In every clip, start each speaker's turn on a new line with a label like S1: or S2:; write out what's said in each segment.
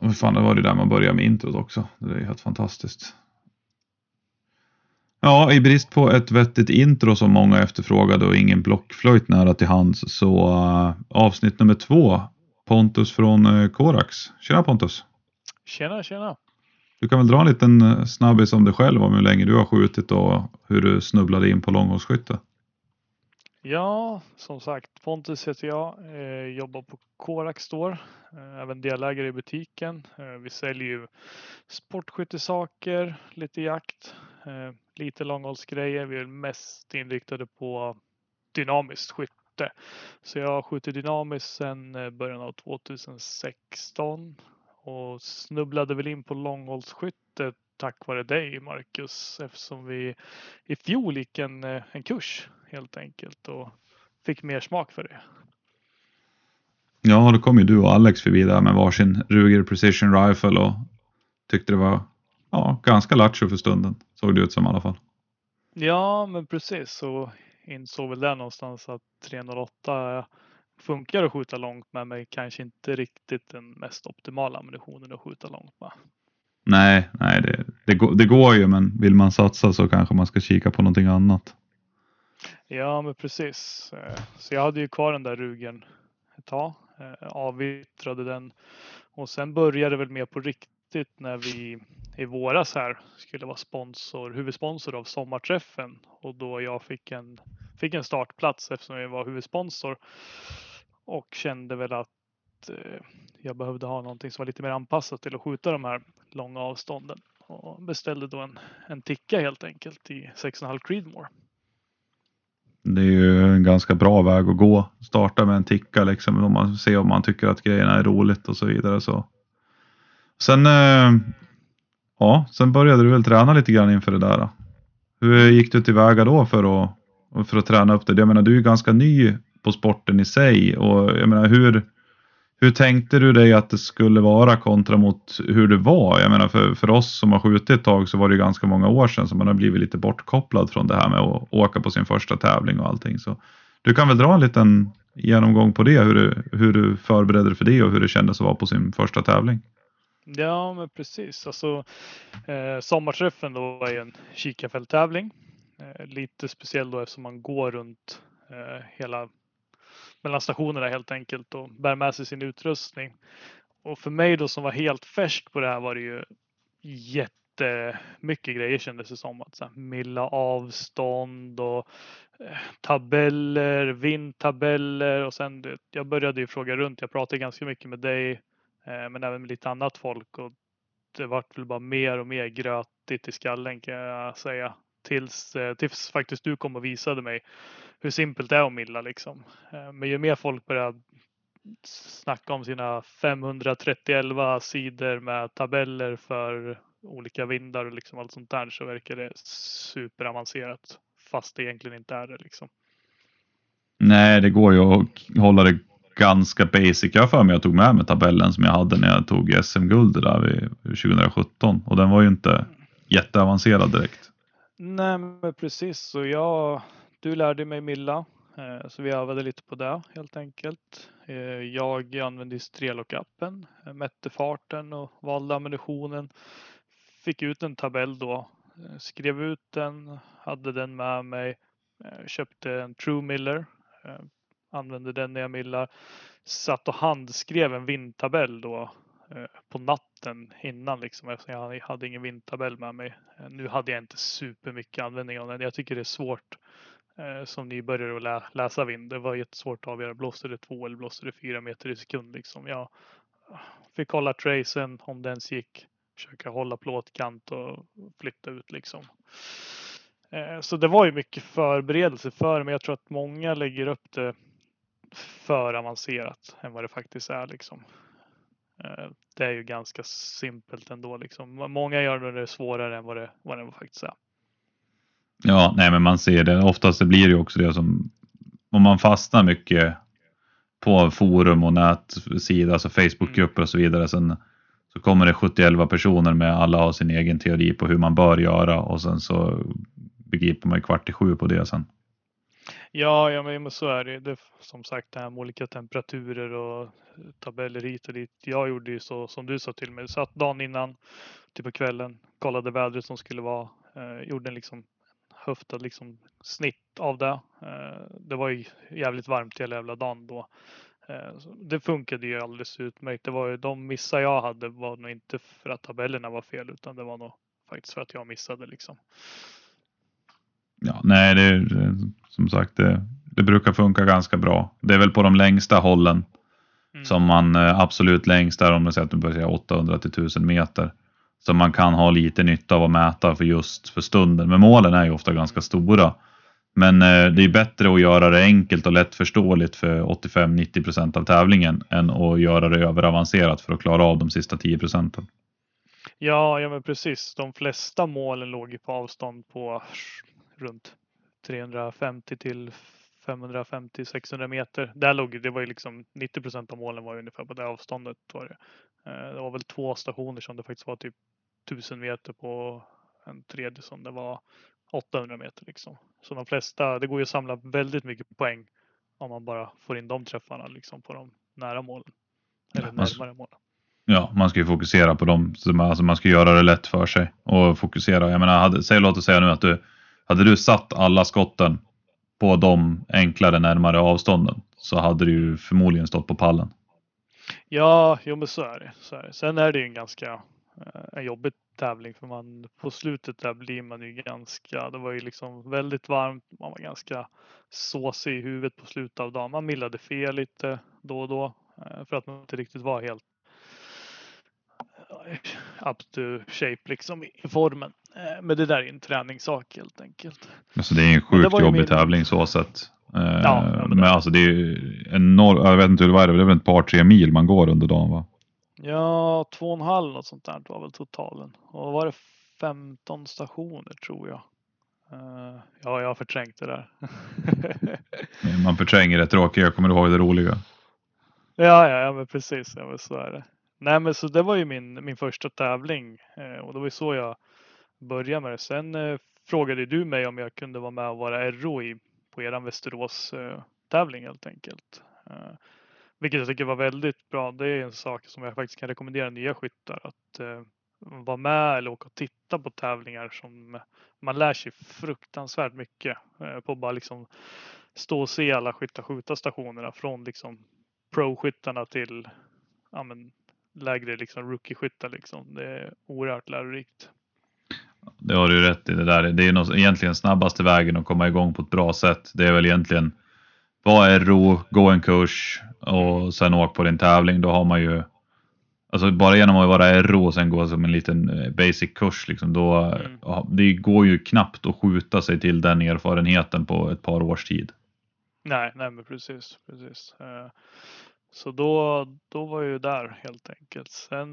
S1: hur fan det var det där man började med introt också. Det är helt fantastiskt. Ja, i brist på ett vettigt intro som många efterfrågade och ingen blockflöjt nära till hands så uh, avsnitt nummer två. Pontus från uh, Korax. Tjena Pontus!
S2: Tjena, tjena!
S1: Du kan väl dra en liten eh, snabbis om dig själv om hur länge du har skjutit och hur du snubblade in på långhållsskytte?
S2: Ja, som sagt, Pontus heter jag, eh, jobbar på Korax Store, eh, även delägare i butiken. Eh, vi säljer ju sportskyttesaker, lite jakt, eh, lite långhållsgrejer. Vi är mest inriktade på dynamiskt skytte. Så jag har skjutit dynamiskt sedan eh, början av 2016 och snubblade väl in på långhållsskyttet tack vare dig Marcus eftersom vi i fjol gick en, eh, en kurs helt enkelt och fick mer smak för det.
S1: Ja, då kom ju du och Alex förbi där med varsin Ruger Precision Rifle och tyckte det var ja, ganska lattjo för stunden. Såg det ut som i alla fall.
S2: Ja, men precis så insåg väl det någonstans att 308 funkar att skjuta långt med men kanske inte riktigt den mest optimala ammunitionen att skjuta långt med.
S1: Nej, nej det, det, går, det går ju men vill man satsa så kanske man ska kika på någonting annat.
S2: Ja, men precis. Eh, så jag hade ju kvar den där rugen ett tag, eh, avyttrade den och sen började det väl mer på riktigt när vi i våras här skulle vara sponsor, huvudsponsor av sommarträffen och då jag fick en, fick en startplats eftersom jag var huvudsponsor och kände väl att eh, jag behövde ha någonting som var lite mer anpassat till att skjuta de här långa avstånden och beställde då en, en ticka helt enkelt i 6,5 Creedmoor.
S1: Det är ju en ganska bra väg att gå. Starta med en ticka liksom om man ser om man tycker att grejerna är roligt och så vidare. Så. Sen, eh, ja, sen började du väl träna lite grann inför det där. Hur gick du tillväga då för att, för att träna upp det? Jag menar, du är ju ganska ny på sporten i sig och jag menar hur, hur tänkte du dig att det skulle vara kontra mot hur det var? Jag menar för, för oss som har skjutit ett tag så var det ganska många år sedan som man har blivit lite bortkopplad från det här med att åka på sin första tävling och allting. Så du kan väl dra en liten genomgång på det, hur du, hur du förberedde dig för det och hur det kändes att vara på sin första tävling.
S2: Ja, men precis. Alltså, eh, sommarträffen då är ju en kikarfälttävling. Eh, lite speciell då eftersom man går runt eh, hela mellan stationerna helt enkelt och bär med sig sin utrustning. Och för mig då som var helt färsk på det här var det ju jättemycket grejer kändes det som. Att så här, milla avstånd och eh, tabeller, vindtabeller och sen det, jag började ju fråga runt. Jag pratade ganska mycket med dig eh, men även med lite annat folk och det vart väl bara mer och mer grötigt i skallen kan jag säga. Tills, eh, tills faktiskt du kom och visade mig hur simpelt det är att milla liksom. Eh, men ju mer folk börjar snacka om sina 531 sidor med tabeller för olika vindar och liksom allt sånt där så verkar det superavancerat. Fast det egentligen inte är det liksom.
S1: Nej, det går ju att hålla det ganska basic. Jag för mig jag tog med mig tabellen som jag hade när jag tog SM-guld där 2017 och den var ju inte jätteavancerad direkt.
S2: Nej, men precis. Så jag du lärde mig Milla, eh, så vi övade lite på det helt enkelt. Eh, jag använde Strelok-appen, eh, mätte farten och valde ammunitionen. Fick ut en tabell då, skrev ut den, hade den med mig, köpte en True Miller, använde den när jag millar. Satt och handskrev en vindtabell då Eh, på natten innan liksom eftersom jag hade ingen vindtabell med mig. Eh, nu hade jag inte supermycket användning av den. Jag tycker det är svårt eh, som nybörjare att lä läsa vind. Det var jättesvårt att avgöra. Blåste det två eller blåste det fyra meter i sekund liksom. Jag fick hålla tracen om den gick. Försöka hålla plåtkant och flytta ut liksom. Så det var ju mycket förberedelse för men jag tror att många lägger upp det för avancerat än vad det faktiskt är liksom. Eh, det är ju ganska simpelt ändå liksom. Många gör det svårare än vad det, vad det faktiskt är.
S1: Ja, nej men man ser det. Oftast det blir det ju också det som om man fastnar mycket på forum och nätsida, alltså Facebookgrupper och så vidare. Sen så kommer det 71 personer med alla har sin egen teori på hur man bör göra och sen så begriper man ju kvart i sju på det sen.
S2: Ja, ja men så är det. det. Som sagt, det här med olika temperaturer och eh, tabeller hit och dit. Jag gjorde ju så som du sa till mig. Satt dagen innan, typ på kvällen, kollade vädret som skulle vara. Eh, gjorde en liksom höftad liksom snitt av det. Eh, det var ju jävligt varmt hela jävla dagen då. Eh, det funkade ju alldeles utmärkt. Det var ju de missar jag hade var nog inte för att tabellerna var fel utan det var nog faktiskt för att jag missade liksom.
S1: Ja, nej, det är som sagt, det, det brukar funka ganska bra. Det är väl på de längsta hållen
S2: Mm.
S1: som man eh, absolut längst där om man säger att du börjar säga 800 till 1000 meter. Som man kan ha lite nytta av att mäta för just för stunden. Men målen är ju ofta ganska stora. Men eh, det är bättre att göra det enkelt och lättförståeligt för 85-90 procent av tävlingen än att göra det överavancerat för att klara av de sista 10 procenten.
S2: Ja, ja men precis. De flesta målen låg ju på avstånd på runt 350 till 550-600 meter. Där låg det var ju liksom 90 procent av målen var ju ungefär på det avståndet. Var det. Eh, det var väl två stationer som det faktiskt var typ 1000 meter på en tredje som det var 800 meter liksom. Så de flesta, det går ju att samla väldigt mycket poäng om man bara får in de träffarna liksom på de nära målen. Eller
S1: Ja, man-
S2: närmare målen.
S1: Ja, man ska ju fokusera på dem. Så man- Alltså man ska göra det lätt för sig och fokusera. Jag menar, hade, säg, låt oss säga nu att du hade du satt alla skotten på de enklare närmare avstånden så hade du ju förmodligen stått på pallen.
S2: Ja, jo men så är det. Så är det. Sen är det ju en ganska eh, en jobbig tävling för man på slutet där blir man ju ganska, det var ju liksom väldigt varmt, man var ganska såsig i huvudet på slutet av dagen. Man millade fel lite då och då eh, för att man inte riktigt var helt eh, up to shape liksom i formen. Eh, Men det där är en träningssak helt enkelt.
S1: Alltså det är en sjukt jobbig
S2: min-
S1: tävling så sett. Eh,
S2: Ja, men
S1: men
S2: det-
S1: alltså det är enormt, jag vet inte hur det var, det är väl ett par tre mil man går under dagen va?
S2: Ja, två och en halv något sånt där var väl totalen. Och var det 15 stationer tror jag. Eh, ja, jag har förträngt det där.
S1: Man förtränger det tråkiga, jag kommer ihåg det roliga.
S2: ja, ja, ja, men precis. Ja, men så är det. Nej, men så det var ju min, min första tävling och det var ju så jag börja med det. Sen eh, frågade du mig om jag kunde vara med och vara RO i, på eran Västerås eh, tävling helt enkelt. Eh, vilket jag tycker var väldigt bra. Det är en sak som jag faktiskt kan rekommendera nya skyttar att eh, vara med eller åka och titta på tävlingar som man lär sig fruktansvärt mycket eh, på bara liksom stå och se alla skyttar skjuta stationerna från liksom pro-skyttarna till ja, men, lägre liksom rookie-skyttar liksom. Det är oerhört lärorikt.
S1: Det har du rätt i. Det, där. det är nog egentligen snabbaste vägen att komma igång på ett bra sätt. Det är väl egentligen vad RO, gå en kurs och sen åk på din tävling. Då har man ju Alltså bara genom att vara RO och sen gå som en liten eh, basic kurs liksom, då,
S2: Mm.
S1: det går ju knappt att skjuta sig till den erfarenheten på ett par års tid.
S2: Nej, nej men precis, precis. Eh, Så då, då var jag ju där helt enkelt. Sen,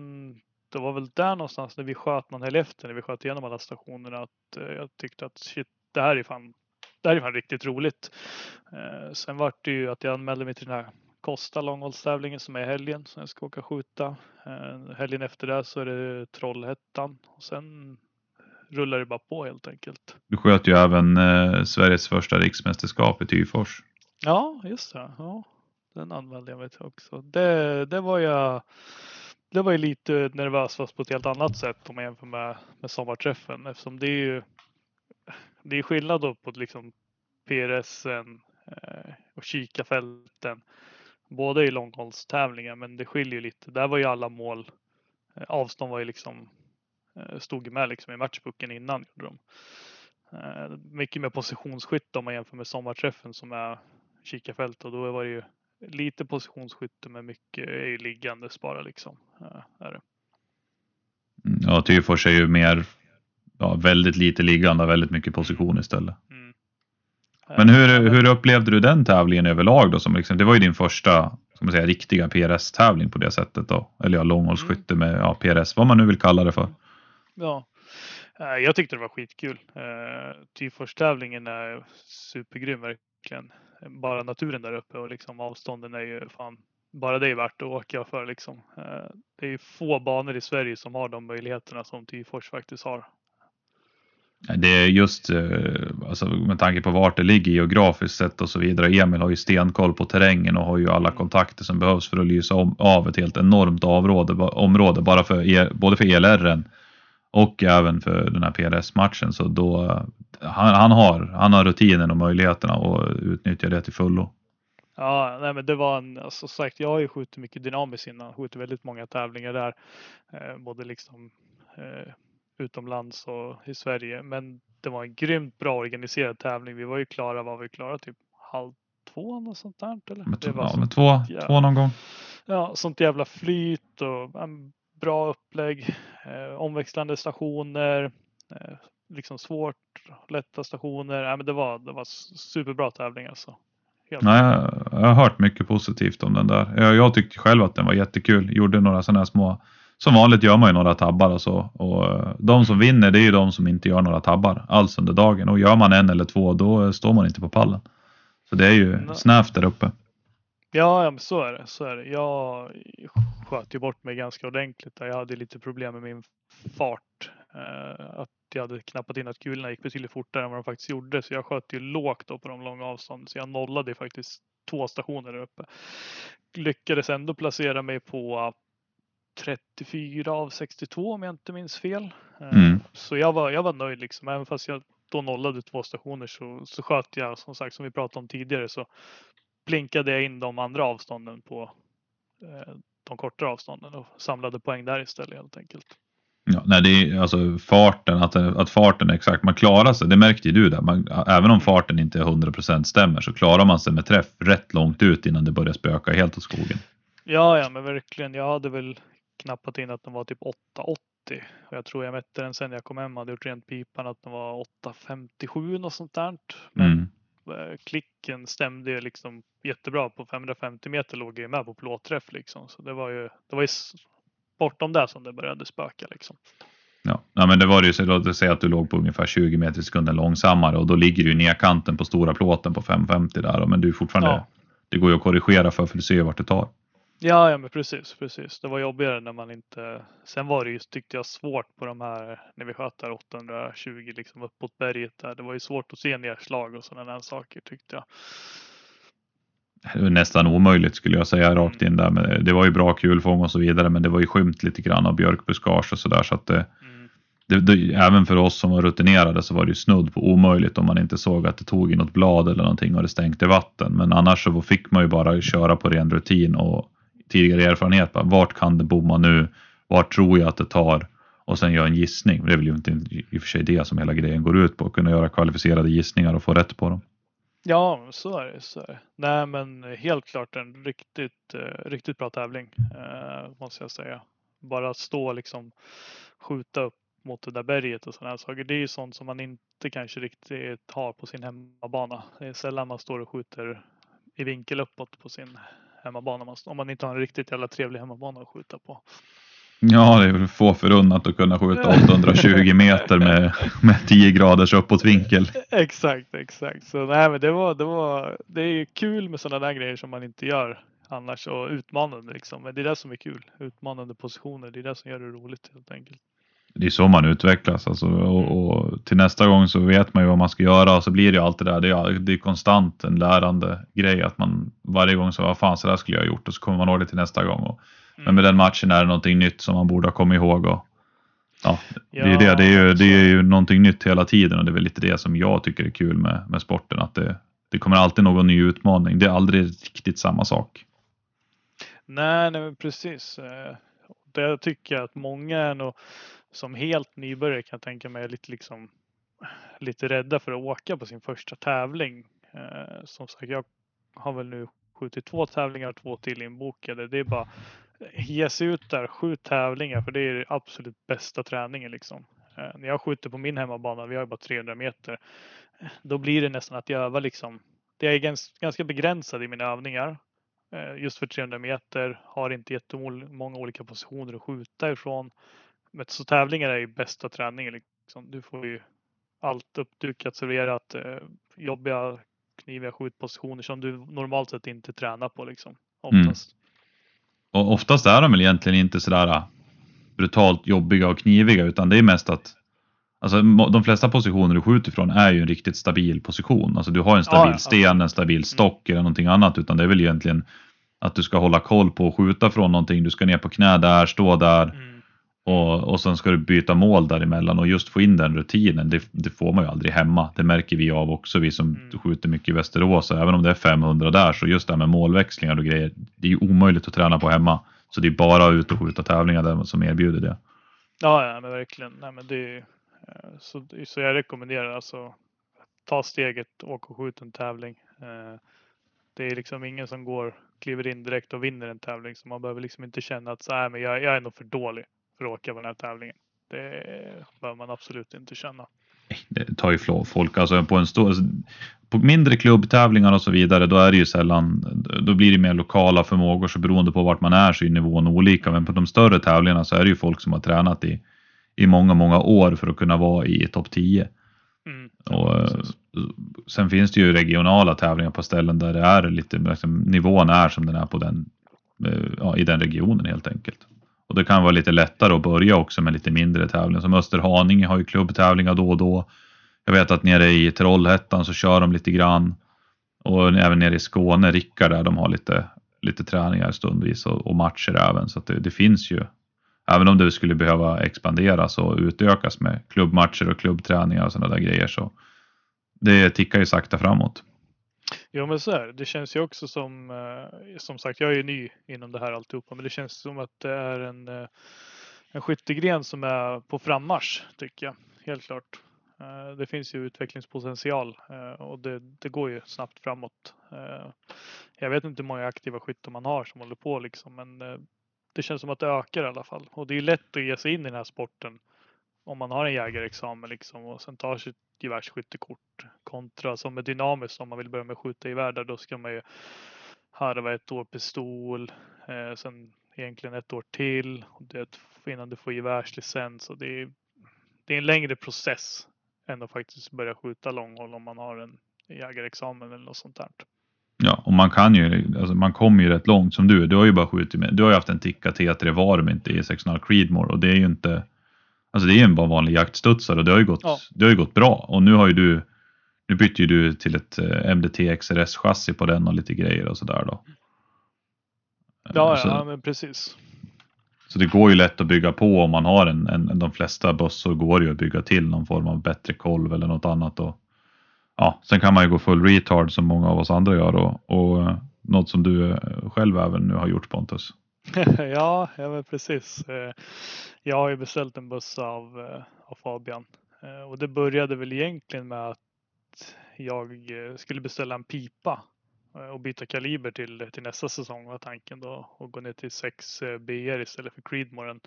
S2: det var väl där någonstans när vi sköt någon helg efter, när vi sköt igenom alla stationerna, att eh, jag tyckte att shit, det här är fan, det här är fan riktigt roligt. Eh, Sen var det ju att jag anmälde mig till den här Kosta långhållstävlingen som är helgen som jag ska åka skjuta. Eh, Helgen efter det så är det Trollhättan och sen rullar det bara på helt enkelt.
S1: Du sköt ju även eh, Sveriges första riksmästerskap i Tyfors.
S2: Ja, just det. Ja, den använde jag mig till också. Det, det var jag. Det var ju lite nervös fast på ett helt annat sätt om man jämför med, med sommarträffen eftersom det är ju. Det är skillnad då på liksom PRSen eh, och kikafälten. Båda är långhållstävlingar men det skiljer ju lite. Där var ju alla mål. Eh, avstånd var ju liksom eh, stod ju med liksom i matchboken innan gjorde de. Mycket mer positionsskytte om man jämför med sommarträffen som är kikarfält och då var det ju lite positionsskytte men mycket är ju liggandes bara liksom. Eh, är det.
S1: Mm, Ja, Tyfors är ju mer, ja, väldigt lite liggande, väldigt mycket position istället.
S2: Mm.
S1: Men
S2: Eh,
S1: hur, hur upplevde du den tävlingen överlag då? Som liksom, det var ju din första ska man säga, riktiga PRS-tävling på det sättet då. Eller ja, långhållsskytte med ja, PRS, vad man nu vill kalla det för.
S2: Ja, Eh, jag tyckte det var skitkul. Uh, Tyfors-tävlingen är supergrym verkligen. Bara naturen där uppe och liksom avstånden är ju fan, bara det är värt att åka för liksom. Eh, det är få banor i Sverige som har de möjligheterna som Tyfors faktiskt har.
S1: Det är just eh, alltså, med tanke på vart det ligger geografiskt sett och så vidare. Emil har ju stenkoll på terrängen och har ju alla kontakter som behövs för att lysa om, av ett helt enormt avråde, område bara för, e, både för ELR och även för den här PRS-matchen. Så då, han, han, har, han har rutinen och möjligheterna att utnyttja det till fullo.
S2: Ja, nej, men det var en, alltså sagt, jag har ju skjutit mycket dynamiskt innan, skjutit väldigt många tävlingar där, eh, både liksom eh, utomlands och i Sverige. Men det var en grymt bra organiserad tävling. Vi var ju klara, var vi klara typ halv två och sånt där? Eller?
S1: Med,
S2: det
S1: var ja, med två, jävla, två någon gång.
S2: Ja, sånt jävla flyt och bra upplägg, eh, omväxlande stationer, eh, liksom svårt, lätta stationer. Ja, men det var, det var superbra tävling alltså.
S1: Helt Nej, jag, jag har hört mycket positivt om den där. Jag, jag tyckte själv att den var jättekul. Gjorde några sådana här små som vanligt gör man ju några tabbar och så. Och eh, de som vinner det är ju de som inte gör några tabbar alls under dagen. Och gör man en eller två då står man inte på pallen. Så det är ju snävt där uppe.
S2: Ja, ja men så är det. Så är det. Jag sköt ju bort mig ganska ordentligt. Jag hade lite problem med min fart. Eh, att jag hade knappat in att kulorna gick betydligt fortare än vad de faktiskt gjorde. Så jag sköt ju lågt då på de långa avstånden. Så jag nollade faktiskt två stationer där uppe. Lyckades ändå placera mig på 34 av 62 om jag inte minns fel. Eh, mm. Så jag var, jag var nöjd liksom. Även fast jag då nollade två stationer så, så sköt jag som sagt som vi pratade om tidigare så blinkade jag in de andra avstånden på eh, de kortare avstånden och samlade poäng där istället helt enkelt.
S1: Ja, nej, det är alltså farten, att, att farten är exakt, man klarar sig, det märkte ju du där, man, även om farten inte 100% stämmer så klarar man sig med träff rätt långt ut innan det börjar spöka helt åt skogen.
S2: Ja, ja, men verkligen. Jag hade väl knappat in att den var typ 8,80 och jag tror jag mätte den sen jag kom hem hade gjort rent pipan att den var 8,57 och sånt där. Men mm. Eh, klicken stämde ju liksom jättebra på 550 meter låg jag med på plåtträff liksom. Så det var ju, det var ju bortom det som det började spöka liksom.
S1: Ja, ja men det var det ju så låt säga att du låg på ungefär 20 meter i sekunden långsammare och då ligger du ner kanten på stora plåten på 550 där men du är fortfarande, ja. det går ju att korrigera för för du ser ju vart det tar.
S2: Ja, ja men precis, precis. Det var jobbigare när man inte... Sen var det ju, tyckte jag, svårt på de här, när vi sköt där 820 liksom uppåt berget där. Det var ju svårt att se nedslag och sådana där saker tyckte jag.
S1: Det var nästan omöjligt skulle jag säga rakt in där. Men det var ju bra kulfång och så vidare, men det var ju skymt lite grann av björkbuskage och sådär. Så att det, mm. det, det, även för oss som var rutinerade så var det ju snudd på omöjligt om man inte såg att det tog i något blad eller någonting och det stänkte vatten. Men annars så fick man ju bara köra på ren rutin och tidigare erfarenhet. Bara, vart kan det bomma nu? Vart tror jag att det tar? Och sen göra en gissning. Det är väl inte i och för sig det som hela grejen går ut på. Att kunna göra kvalificerade gissningar och få rätt på dem.
S2: Ja, så är det. Så är det. Nej, men helt klart en riktigt, eh, riktigt bra tävling eh, måste jag säga. Bara att stå liksom skjuta upp mot det där berget och sådana saker. Det är ju sånt som man inte kanske riktigt har på sin hemmabana. Det är sällan man står och skjuter i vinkel uppåt på sin hemmabana om man inte har en riktigt jävla trevlig hemmabana att skjuta på.
S1: Ja, det är väl få förunnat att kunna skjuta 820 meter med, med 10 graders uppåtvinkel.
S2: Exakt, exakt. Så nej, men det var, det var, det är kul med sådana där grejer som man inte gör annars och utmanande liksom. Men det är det som är kul. Utmanande positioner. Det är det som gör det roligt helt enkelt
S1: det är så man utvecklas alltså, och, och, till nästa gång så vet man ju vad man ska göra och så blir det ju alltid där. Det är, det är konstant en lärande grej att man varje gång så vad fan så där skulle jag ha gjort och så kommer man ihåg det till nästa gång. Och, mm. Men med den matchen är det någonting nytt som man borde ha kommit ihåg. Och, ja, det är det. Det är, ju, det är ju någonting nytt hela tiden och det är väl lite det som jag tycker är kul med, med sporten. Att det, det kommer alltid någon ny utmaning. Det är aldrig riktigt samma sak.
S2: Nej, nej precis. Eh, det tycker jag att många är nog som helt nybörjare kan jag tänka mig är lite, liksom, lite rädda för att åka på sin första tävling. Eh, som sagt, jag har väl nu skjutit två tävlingar och två till inbokade. Det är bara ge sig ut där, skjut tävlingar för det är det absolut bästa träningen liksom. Eh, när jag skjuter på min hemmabana, vi har ju bara 300 meter, eh, då blir det nästan att jag övar liksom. Det är ganska begränsad i mina övningar. Eh, just för 300 meter, har inte jättemånga olika positioner att skjuta ifrån. Men så tävlingar är ju bästa träningen. Liksom. Du får ju allt uppdukat, serverat, eh, jobbiga kniviga skjutpositioner som du normalt sett inte tränar på liksom. Oftast.
S1: Mm. Och oftast är de väl egentligen inte sådär äh, brutalt jobbiga och kniviga utan det är mest att Alltså de flesta positioner du skjuter ifrån är ju en riktigt stabil position. Alltså du har en stabil
S2: ja,
S1: sten, en stabil stock eller någonting annat. Utan det är väl egentligen att du ska hålla koll på att skjuta från någonting. Du ska ner på knä där, stå där
S2: Mm.
S1: Och, och sen ska du byta mål däremellan. Och just få in den rutinen, det, det får man ju aldrig hemma. Det märker vi av också, vi som
S2: Mm.
S1: skjuter mycket i Västerås. Även om det är 500 där, så just det här med målväxlingar och grejer, det är ju omöjligt att träna på hemma. Så det är bara ut och skjuta tävlingar där som erbjuder det.
S2: Ja, ja, men verkligen. Nej, men det, är- eh, så, så jag rekommenderar alltså ta steget, åk och skjut en tävling. Eh, Det är liksom ingen som går, kliver in direkt och vinner en tävling så man behöver liksom inte känna att så här, men jag, jag är nog för dålig åka på den här tävlingen. Det behöver man absolut inte känna.
S1: det tar ju folk, alltså på en stor, alltså, på mindre klubbtävlingar och så vidare, då är det ju sällan, då blir det mer lokala förmågor, så beroende på vart man är så är nivån olika. Men på de större tävlingarna så är det ju folk som har tränat i, i många, många år för att kunna vara i topp 10.
S2: Mm.
S1: Och, eh, sen finns det ju regionala tävlingar på ställen där det är lite, liksom, nivån är som den är på den, eh, ja, i den regionen helt enkelt. Och det kan vara lite lättare att börja också med lite mindre tävlingar. Som Österhaninge har ju klubbtävlingar då och då. Jag vet att nere i Trollhättan så kör de lite grann. Och även nere i Skåne, Rickard där, de har lite, lite träningar stundvis och, och matcher även. Så att det, det finns ju, även om det skulle behöva expanderas och utökas med klubbmatcher och klubbträningar och sådana där grejer så det tickar ju sakta framåt.
S2: Jo men så är det. Det känns ju också som, eh, som sagt jag är ju ny inom det här alltihopa, men det känns som att det är en, eh, en skyttegren som är på frammarsch tycker jag. Helt klart. Eh, det finns ju utvecklingspotential och det, det går ju snabbt framåt. Jag vet inte hur många aktiva skyttar man har som håller på liksom, men det känns som att det ökar i alla fall. Och det är ju lätt att ge sig in i den här sporten om man har en jägarexamen liksom och sen tar sitt gevärsskyttekort kontra som är dynamiskt om man vill börja med att skjuta gevär där då ska man ju harva ett år pistol, eh, sen egentligen ett år till och det, innan du får gevärslicens och det är, det är en längre process än att faktiskt börja skjuta långhåll om man har en jägarexamen eller något sånt där.
S1: Ja, och man kan ju, alltså man kommer ju rätt långt som du. Du har ju bara skjutit med, du har ju haft en Tikka T3 Varmint i e 6,5 Creedmoor och det är ju inte, alltså det är ju en bara vanlig jaktstudsare och det har ju gått,
S2: Ja.
S1: det har ju gått bra. Och nu har ju du, nu bytte ju du till ett eh, MDT XRS chassi på den och lite grejer och sådär då.
S2: Ja,
S1: så,
S2: ja, men precis.
S1: så det går ju lätt att bygga på om man har en, en de flesta bössor går ju att bygga till någon form av bättre kolv eller något annat. Och, ja, sen kan man ju gå full retard som många av oss andra gör och, och eh, något som du eh, själv även nu har gjort Pontus.
S2: ja, ja men precis. Eh, jag har ju beställt en buss av, eh, av Fabian eh, och det började väl egentligen med att jag skulle beställa en pipa och byta kaliber till, till nästa säsong var tanken då och gå ner till 6 BR istället för Creedmoren.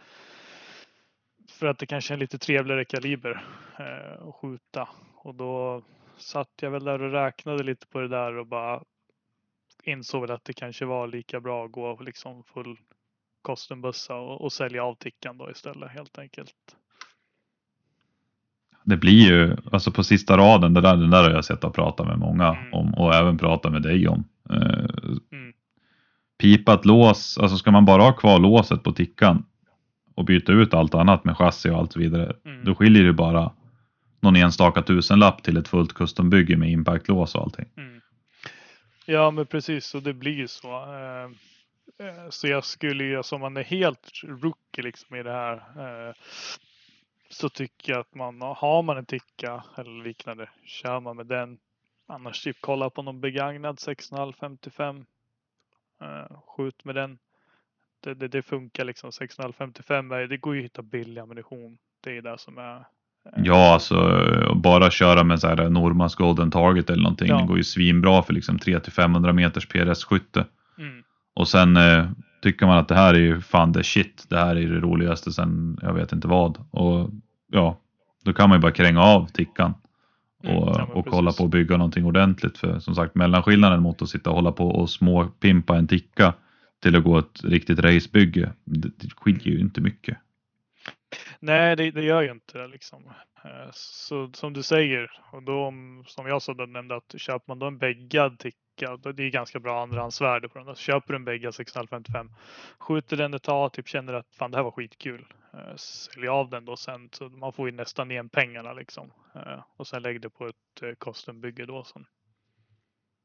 S2: För att det kanske är en lite trevligare kaliber eh, att skjuta och då satt jag väl där och räknade lite på det där och bara insåg väl att det kanske var lika bra att gå liksom full kostenbössa och, och sälja av tickan då istället helt enkelt.
S1: Det blir ju, alltså på sista raden, det där, den där har jag sett och pratat med många
S2: Mm.
S1: om och även pratat med dig om. Eh,
S2: Mm.
S1: pipat lås, alltså ska man bara ha kvar låset på tickan och byta ut allt annat med chassi och allt vidare,
S2: Mm.
S1: då skiljer det bara någon enstaka tusenlapp till ett fullt custombygge med impactlås och allting.
S2: Mm. Ja men precis och det blir ju så. Eh, eh, så jag skulle ju, alltså om man är helt rookie liksom i det här eh, så tycker jag att man, har man en ticka eller liknande, kör man med den. Annars typ kolla på någon begagnad 6,5 55. Skjut med den. Det, det, det funkar liksom 6,5 55. Det går ju att hitta billig ammunition. Det är det som är.
S1: Ja, alltså bara köra med så här Normas Golden Target eller någonting,
S2: Ja.
S1: det går ju svinbra för liksom 300-500 meters PRS-skytte.
S2: Mm.
S1: Och sen eh, tycker man att det här är ju fan det shit. Det här är ju det roligaste sen jag vet inte vad. Och ja, då kan man ju bara kränga av tickan.
S2: Mm,
S1: Och,
S2: men
S1: och kolla på att bygga någonting ordentligt. För som sagt mellanskillnaden mot att sitta och hålla på och småpimpa en ticka till att gå ett riktigt racebygge. Det, det skiljer ju inte mycket.
S2: Nej, det, det gör ju inte det liksom. Eh, så som du säger, och då som jag sa då nämnde att köper man då en bäggad ticka. Det är ganska bra andrahandsvärde på den. Så köper du en bäggad 655, skjuter den ett tag, typ känner att fan det här var skitkul. Eh, säljer av den då sen så man får ju nästan igen pengarna liksom. Eh, och sen lägger det på ett kostenbygge då sen.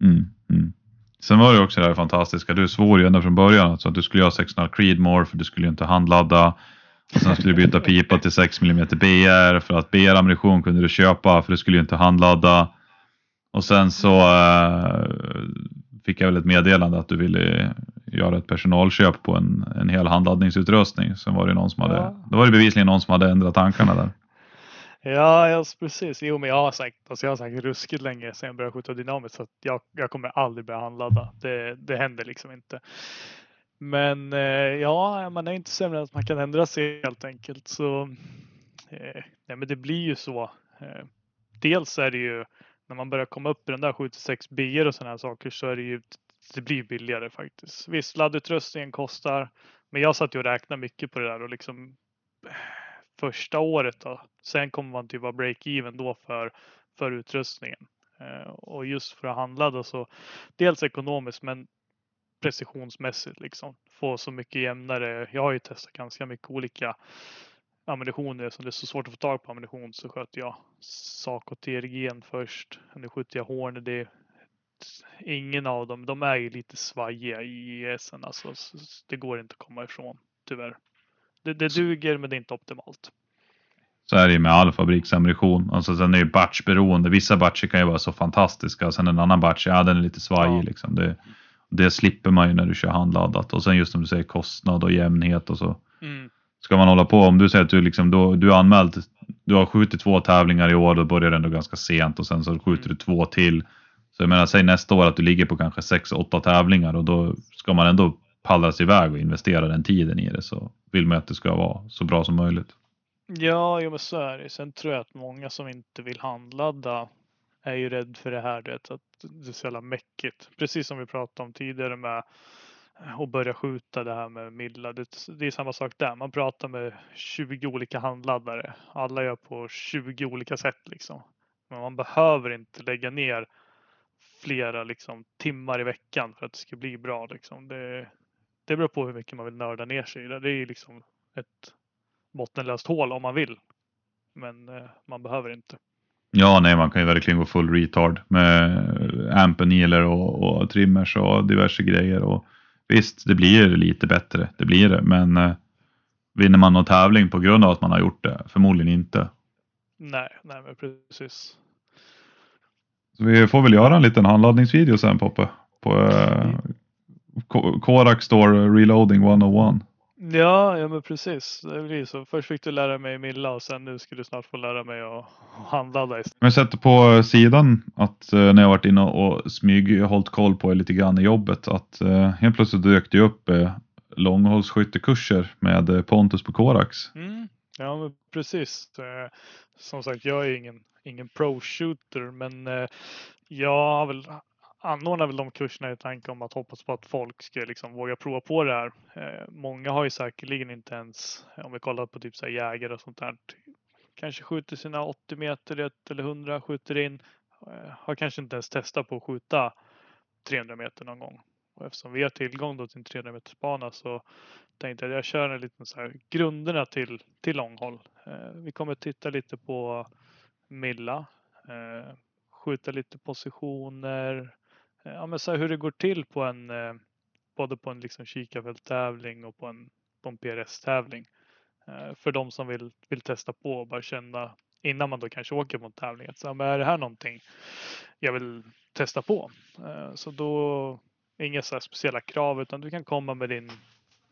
S1: Mm, mm. Sen var det också det här fantastiska. Du svor ju ända från början alltså att du skulle göra 600 Creedmore för du skulle ju inte handladda. Och sen skulle du byta pipa till 6 mm BR för att BR ammunition kunde du köpa för du skulle ju inte handladda. Och sen så äh, fick jag väl ett meddelande att du ville göra ett personalköp på en, en hel handladdningsutrustning. Sen var det någon som hade, ja. då var det bevisligen någon som hade ändrat tankarna där.
S2: Ja, ja precis. Jo, men jag har sagt, alltså jag har sagt ruskigt länge sedan jag började skjuta dynamiskt så jag, jag kommer aldrig börja handladda. Det, det händer liksom inte. Men eh, ja, man är inte sämre än att man kan ändra sig helt enkelt. Så eh, nej, men det blir ju så. Eh, dels är det ju när man börjar komma upp i den där 76 b och sådana här saker så är det ju det blir billigare faktiskt. Visst, laddutrustningen kostar, men jag satt ju och räknade mycket på det där och liksom första året då. Sen kommer man typ vara break-even då för, för utrustningen. Och just för att handla då så dels ekonomiskt men precisionsmässigt liksom. Få så mycket jämnare. Jag har ju testat ganska mycket olika ammunitioner som det är så svårt att få tag på ammunition så sköt jag Saco TRG först. Nu skjuter jag Horn. Det ingen av dem. De är ju lite svajiga i ESen alltså. Det går inte att komma ifrån tyvärr. Det, det duger men det är inte optimalt.
S1: Så är det ju med all fabriksammunition. Alltså sen är det ju batchberoende. Vissa batcher kan ju vara så fantastiska. Sen en annan batch, ja den är lite svajig ja. liksom. Det, det slipper man ju när du kör handladdat. Och sen just som du säger kostnad och jämnhet och så. Mm. Ska man hålla på, om du säger att du liksom, då, du har anmält, du har skjutit två tävlingar i år, då börjar det ändå ganska sent och sen så skjuter mm. du två till. Så jag menar, säg nästa år att du ligger på kanske sex, åtta tävlingar och då ska man ändå pallras iväg och investera den tiden i det så vill man att det ska vara så bra som möjligt.
S2: Ja, jo, men så är det. Sen tror jag att många som inte vill handladda är ju rädd för det här, du vet, att det är så jävla mäckigt. Precis som vi pratade om tidigare med att börja skjuta det här med Milla. Det, det är samma sak där. Man pratar med 20 olika handladdare. Alla gör på 20 olika sätt liksom. Men man behöver inte lägga ner flera liksom, timmar i veckan för att det ska bli bra. Liksom. Det, det beror på hur mycket man vill nörda ner sig i det. Det är liksom ett bottenlöst hål om man vill. Men eh, man behöver inte.
S1: Ja, nej, man kan ju verkligen gå full retard med ampeniler och, och trimmers och diverse grejer. Och visst, det blir lite bättre, det blir det, men eh, vinner man någon tävling på grund av att man har gjort det? Förmodligen inte.
S2: Nej, nej, men precis.
S1: Så vi får väl göra en liten handladdningsvideo sen Poppe. På eh, Korak Store Reloading 101.
S2: Ja, ja men precis. Det blir så. Först fick du lära mig Milla och sen nu ska du snart få lära mig att handla dig.
S1: Jag sätter på sidan att eh, när jag varit inne och smyg hållit koll på lite grann i jobbet att eh, helt plötsligt dök det upp eh, långhållsskyttekurser med Pontus på Korax.
S2: Mm. Ja, men precis. Som sagt, jag är ingen, ingen pro-shooter, men jag har väl anordnar väl de kurserna i tanke om att hoppas på att folk ska liksom våga prova på det här. Eh, många har ju säkerligen inte ens, om vi kollar på typ så här jägare och sånt där, kanske skjuter sina 80 meter eller 100, skjuter in, eh, har kanske inte ens testat på att skjuta 300 meter någon gång. Och eftersom vi har tillgång då till en 300 meters bana så tänkte jag att jag kör en liten så här grunderna till, till långhåll. Eh, vi kommer titta lite på Milla, eh, skjuta lite positioner, Eh, ja, men så här hur det går till på en eh, både på en liksom kikarfälttävling och på en, på en PRS-tävling. Eh, för de som vill, vill testa på och bara känna innan man då kanske åker på en tävling. Att, så, men är det här någonting jag vill testa på? Eh, så då inga så speciella krav utan du kan komma med din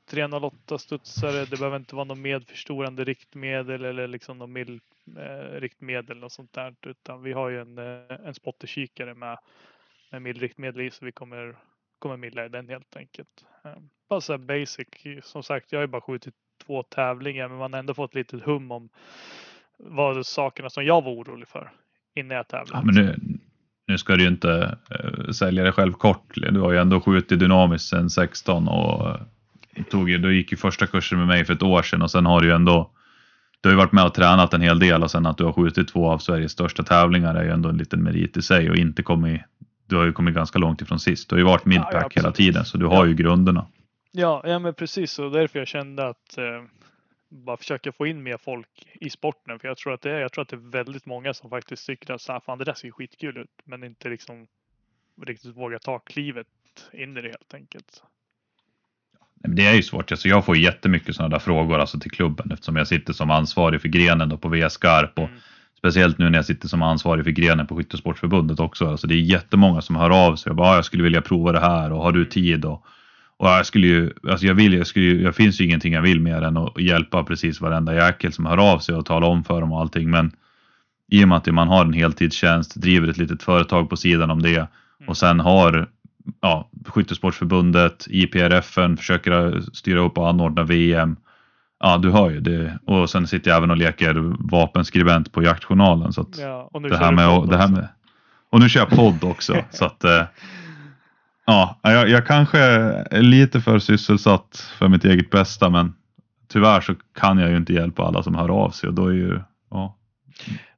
S2: 308 studsare. Det behöver inte vara något medförstorande riktmedel eller liksom något mild eh, riktmedel och sånt där. Utan vi har ju en, eh, en spotterkikare med med mildriktmedel i så vi kommer, kommer mildra den helt enkelt. Ehm, bara så basic. Som sagt, jag har ju bara skjutit två tävlingar men man har ändå fått lite hum om vad sakerna som jag var orolig för innan jag tävlade.
S1: Ja, men nu, nu ska du ju inte eh, sälja dig själv kort. Du har ju ändå skjutit dynamiskt sedan 16 och eh, tog tog, du gick ju första kursen med mig för ett år sedan och sen har du ju ändå du har ju varit med och tränat en hel del och sen att du har skjutit två av Sveriges största tävlingar är ju ändå en liten merit i sig och inte kommit du har ju kommit ganska långt ifrån sist. Du har ju varit midpack
S2: ja,
S1: hela tiden så du har
S2: Ja.
S1: ju grunderna.
S2: Ja, ja men precis och därför jag kände att eh, bara försöka få in mer folk i sporten. För jag tror att det är, jag tror att det är väldigt många som faktiskt tycker att så här, fan det där ser skitkul ut. Men inte liksom riktigt vågar ta klivet in i det helt enkelt.
S1: Det är ju svårt. Alltså jag får jättemycket sådana där frågor alltså till klubben eftersom jag sitter som ansvarig för grenen då på V-skarp och
S2: Mm.
S1: Speciellt nu när jag sitter som ansvarig för grenen på Skyttesportförbundet också. Alltså det är jättemånga som hör av sig och bara "Ah, jag skulle vilja prova det här och har du tid? Och, och jag skulle ju, alltså jag vill, jag skulle ju, jag finns ju ingenting jag vill mer än att hjälpa precis varenda jäkel som hör av sig och tala om för dem och allting. Men i och med att man har en heltidstjänst, driver ett litet företag på sidan om det och sen har ja, Skyttesportförbundet, IPRFen försöker styra upp och anordna VM. Ja, du hör ju det. Och sen sitter jag även och leker vapenskribent på jaktjournalen. Så
S2: Ja, och nu
S1: det här med,
S2: podd
S1: det här med och nu kör jag podd också. så att eh, ja, jag, jag kanske är lite för sysselsatt för mitt eget bästa, men tyvärr så kan jag ju inte hjälpa alla som hör av sig och då är ju ja,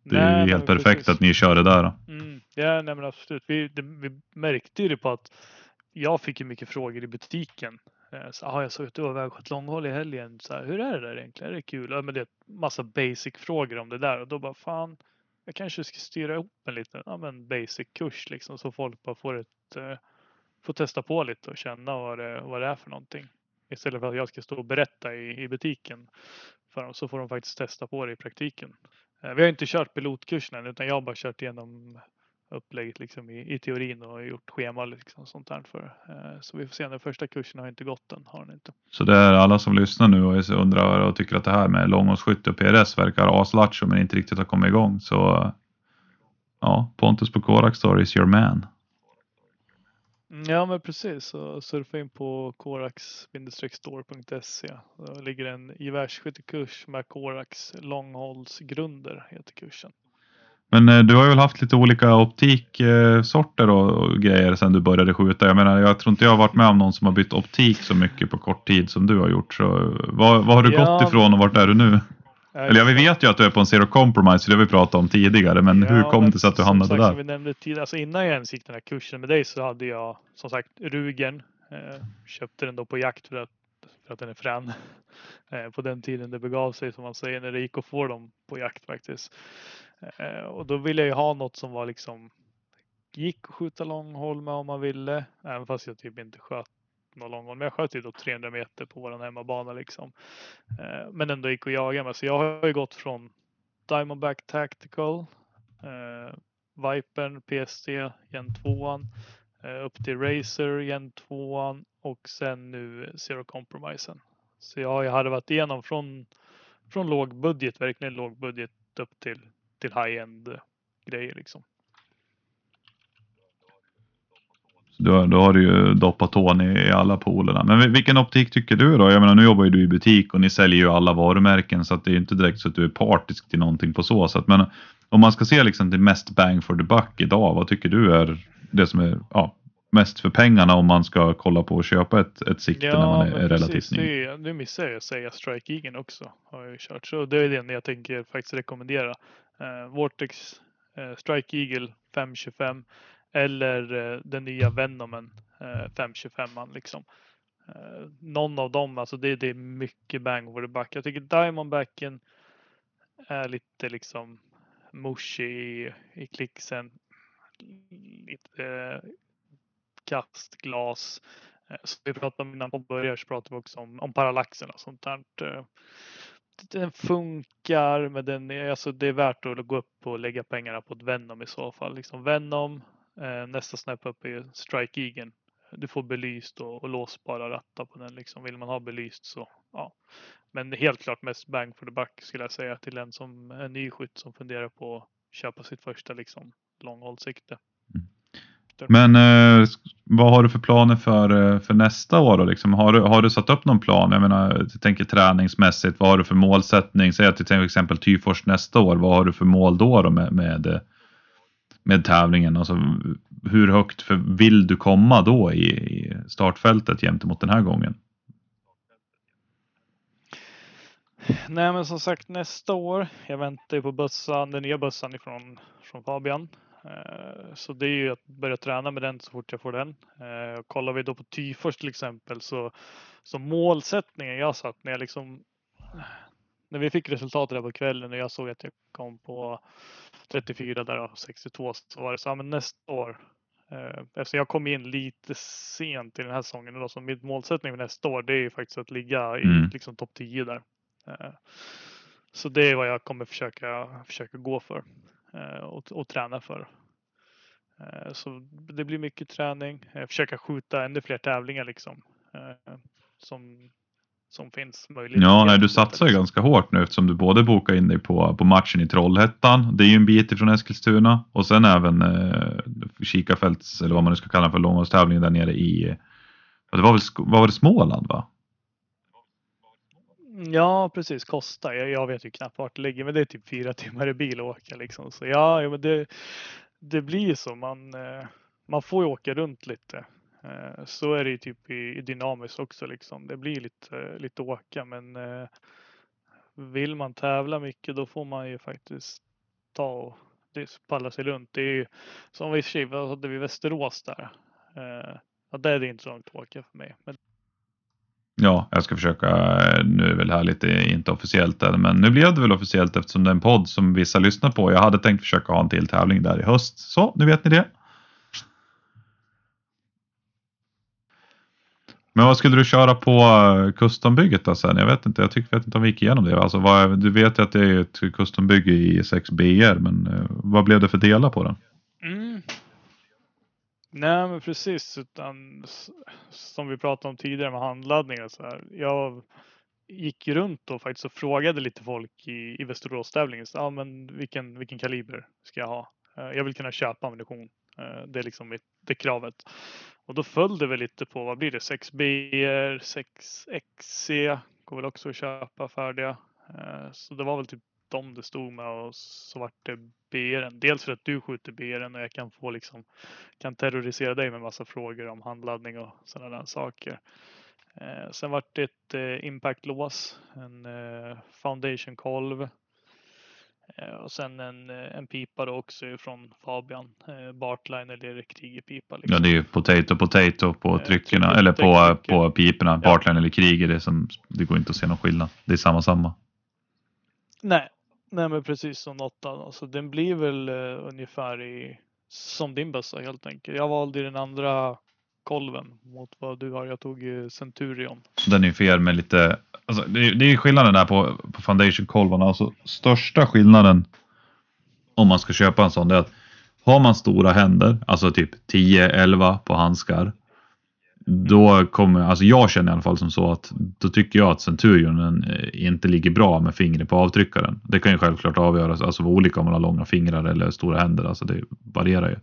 S1: det är ju helt perfekt
S2: precis.
S1: att ni kör det där.
S2: Mm, ja, nej men absolut. Vi, det, vi märkte ju det på att jag fick ju mycket frågor i butiken. Eh, så, aha, jag såg att du var iväg på ett långhåll i helgen. Så här, Hur är det där egentligen? Är det kul? Ja, men det är massa basic frågor om det där och då bara fan, jag kanske ska styra ihop en liten ja, men basic kurs liksom så folk bara får ett eh, får testa på lite och känna vad det, vad det är för någonting. Istället för att jag ska stå och berätta i, i butiken för dem så får de faktiskt testa på det i praktiken. Eh, Vi har inte kört pilotkursen än utan jag har bara kört igenom upplägget liksom i, i teorin och gjort schema liksom sånt där för. Eh, Så vi får se. Den första kursen har inte gått än. Har den inte.
S1: Så det är alla som lyssnar nu och undrar och tycker att det här med långhållsskytte och PRS verkar aslattjo men inte riktigt har kommit igång. Så ja, Pontus på Korak Story is your man.
S2: Mm, Ja men precis. Så surfa in på korax-store.se. Då ligger en gevärsskyttekurs med Korax långhållsgrunder heter kursen.
S1: Men eh, du har ju väl haft lite olika optiksorter och, grejer sedan du började skjuta. Jag menar, jag tror inte jag har varit med om någon som har bytt optik så mycket på kort tid som du har gjort. Så vad, vad har du
S2: Ja,
S1: gått ifrån och vart är du nu? Eller ja, vi vet ju att du är på en zero compromise, det har vi pratat om tidigare. Men hur
S2: Ja,
S1: kom
S2: men
S1: det sig att du hamnade
S2: sagt,
S1: där?
S2: Som vi nämnde tidigare, alltså innan jag ens gick den här kursen med dig så hade jag som sagt Rugen. Eh, köpte den då på jakt för att, för att den är frän. Eh, på den tiden det begav sig som man säger när det gick att få dem på jakt faktiskt. Eh, och då ville jag ju ha något som var liksom gick att skjuta långhåll med om man ville. Även fast jag typ inte sköt någon långhåll. Men jag sköt ju då 300 meter på våran hemmabana liksom. Eh, men ändå gick att jaga med. Så jag har ju gått från Diamondback Tactical, eh, Vipern PST Gen 2, eh, upp till Razer Gen 2 och sen nu Zero Compromisen. Så jag har ju harvat igenom från, från låg budget, verkligen låg budget upp till, till high-end grejer liksom.
S1: Då, då har du ju doppat tån i, i alla polerna. Men vil- vilken optik tycker du då? Jag menar nu jobbar ju du i butik och ni säljer ju alla varumärken så att det är inte direkt så att du är partisk till någonting på så sätt. Men om man ska se liksom till mest bang for the buck idag, vad tycker du är det som är ja, mest för pengarna om man ska kolla på att köpa ett, ett sikte när man är, relativt ny?
S2: Nu missar jag att säga Strike Eagle också. Har jag ju kört. Så det är den jag tänker faktiskt rekommendera. Eh, Vortex eh, Strike Eagle 525 eller eh, den nya Venomen eh, 525 liksom. Eh, någon av dem, alltså det, det är mycket bang for the buck. Jag tycker Diamondbacken är lite liksom mushy i, i klicksen. Lite eh, kastglas. Eh, Så vi pratade om innan på börjar så pratade vi också om, om parallaxen och sånt där. Eh, den funkar men den är, alltså det är värt att gå upp och lägga pengarna på ett Venom i så fall. Liksom Venom, eh, nästa snäpp upp är Strike Eagle. Du får belyst och, och låsbara rattar på den liksom. Vill man ha belyst så ja. Men helt klart mest bang for the buck skulle jag säga till en som är nyskytt som funderar på att köpa sitt första liksom långhållssikte. Mm.
S1: Men eh, vad har du för planer för, eh, för nästa år då? Liksom? Har, du, har du satt upp någon plan? Jag menar, jag tänker träningsmässigt, vad har du för målsättning? Säg att till exempel Tyfors nästa år, vad har du för mål då, då med, med, eh, med tävlingen? Alltså, hur högt för, vill du komma då i, i startfältet gentemot den här gången?
S2: Nej men som sagt nästa år. Jag väntar ju på bössan, den nya bössan ifrån från Fabian. Eh, så det är ju att börja träna med den så fort jag får den. Eh, kollar vi då på Tyfors till exempel så, så målsättningen jag satt när jag liksom när vi fick resultatet där på kvällen och jag såg att jag kom på 34 där och 62 så var det så, ja men nästa år Eh, eftersom jag kom in lite sent i den här säsongen då, så min målsättning för nästa år det är ju faktiskt att ligga i mm. liksom topp 10 där. Eh, så det är vad jag kommer försöka, försöka gå för Eh, och, och träna för. Eh, så det blir mycket träning, eh, försöka skjuta ännu fler tävlingar liksom. Som, som finns möjligt.
S1: Ja, nej, du satsar ju ganska hårt nu eftersom du både bokar in dig på, på matchen i Trollhättan. Det är ju en bit ifrån Eskilstuna och sen även eh, Kikafälts eller vad man nu ska kalla för långhållstävlingen där nere i. Det var väl var det Småland va?
S2: Ja, precis. Kosta. Jag, jag vet ju knappt vart det ligger, men det är typ fyra timmar i bil att åka liksom. Så ja, ja men det, det blir så. Man, eh, man får ju åka runt lite. Eh, så är det ju typ i, i dynamiskt också liksom. Det blir lite, lite åka men eh, vill man tävla mycket då får man ju faktiskt ta och palla sig runt. Det är ju som vi hade vi Västerås där. Eh, ja, där är det inte så långt att åka för mig. Men...
S1: Ja, jag ska försöka. Nu är väl här lite inte officiellt än, men nu blev det väl officiellt eftersom det är en podd som vissa lyssnar på. Jag hade tänkt försöka ha en till tävling där i höst, så nu vet ni det. Men vad skulle du köra på eh, custombygget då sen? Jag vet inte, jag tycker, vet inte om vi gick igenom det. Alltså, vad, du vet ju att det är ett custombygge i 6BR, men eh, vad blev det för delar på den?
S2: Mm. Nej men precis, utan som vi pratade om tidigare med handladdningar så här. Jag gick runt och faktiskt och frågade lite folk i, i Västerås-tävlingen. Ja, men vilken, vilken kaliber ska jag ha? Eh, jag vill kunna köpa ammunition. Eh, det är liksom mitt, det kravet. Och då föll det väl lite på, vad blir det, 6B, 6XC går väl också att köpa färdiga. Eh, så det var väl typ de det stod med och så vart det BR. Dels för att du skjuter BR och jag kan få liksom, kan terrorisera dig med massa frågor om handladdning och sådana där saker. Eh, sen vart det ett eh, impact-lås, en foundation kolv Eh, och sen en, eh, en pipa då också från Fabian, eh, Bartline eller Krigerpipa.
S1: Liksom. Ja, det är ju potato potato på tryckerna eller på, på piporna. Ja. Bartline eller Kriger, det, som, det går inte att se någon skillnad. Det är samma samma.
S2: Nej, nej men precis som åttan. Alltså, den blir väl uh, ungefär i, som din bössa helt enkelt. Jag valde den andra kolven mot vad du har. Jag tog Centurion.
S1: Den är fel med lite, alltså, det, är, det är skillnaden där på, på foundation kolvarna. Alltså, största skillnaden om man ska köpa en sån är att har man stora händer, alltså typ 10-11 på handskar. Då kommer, alltså jag känner i alla fall som så att då tycker jag att Centurionen eh, inte ligger bra med fingret på avtryckaren. Det kan ju självklart avgöras, alltså olika om man har långa fingrar eller stora händer, alltså det varierar ju.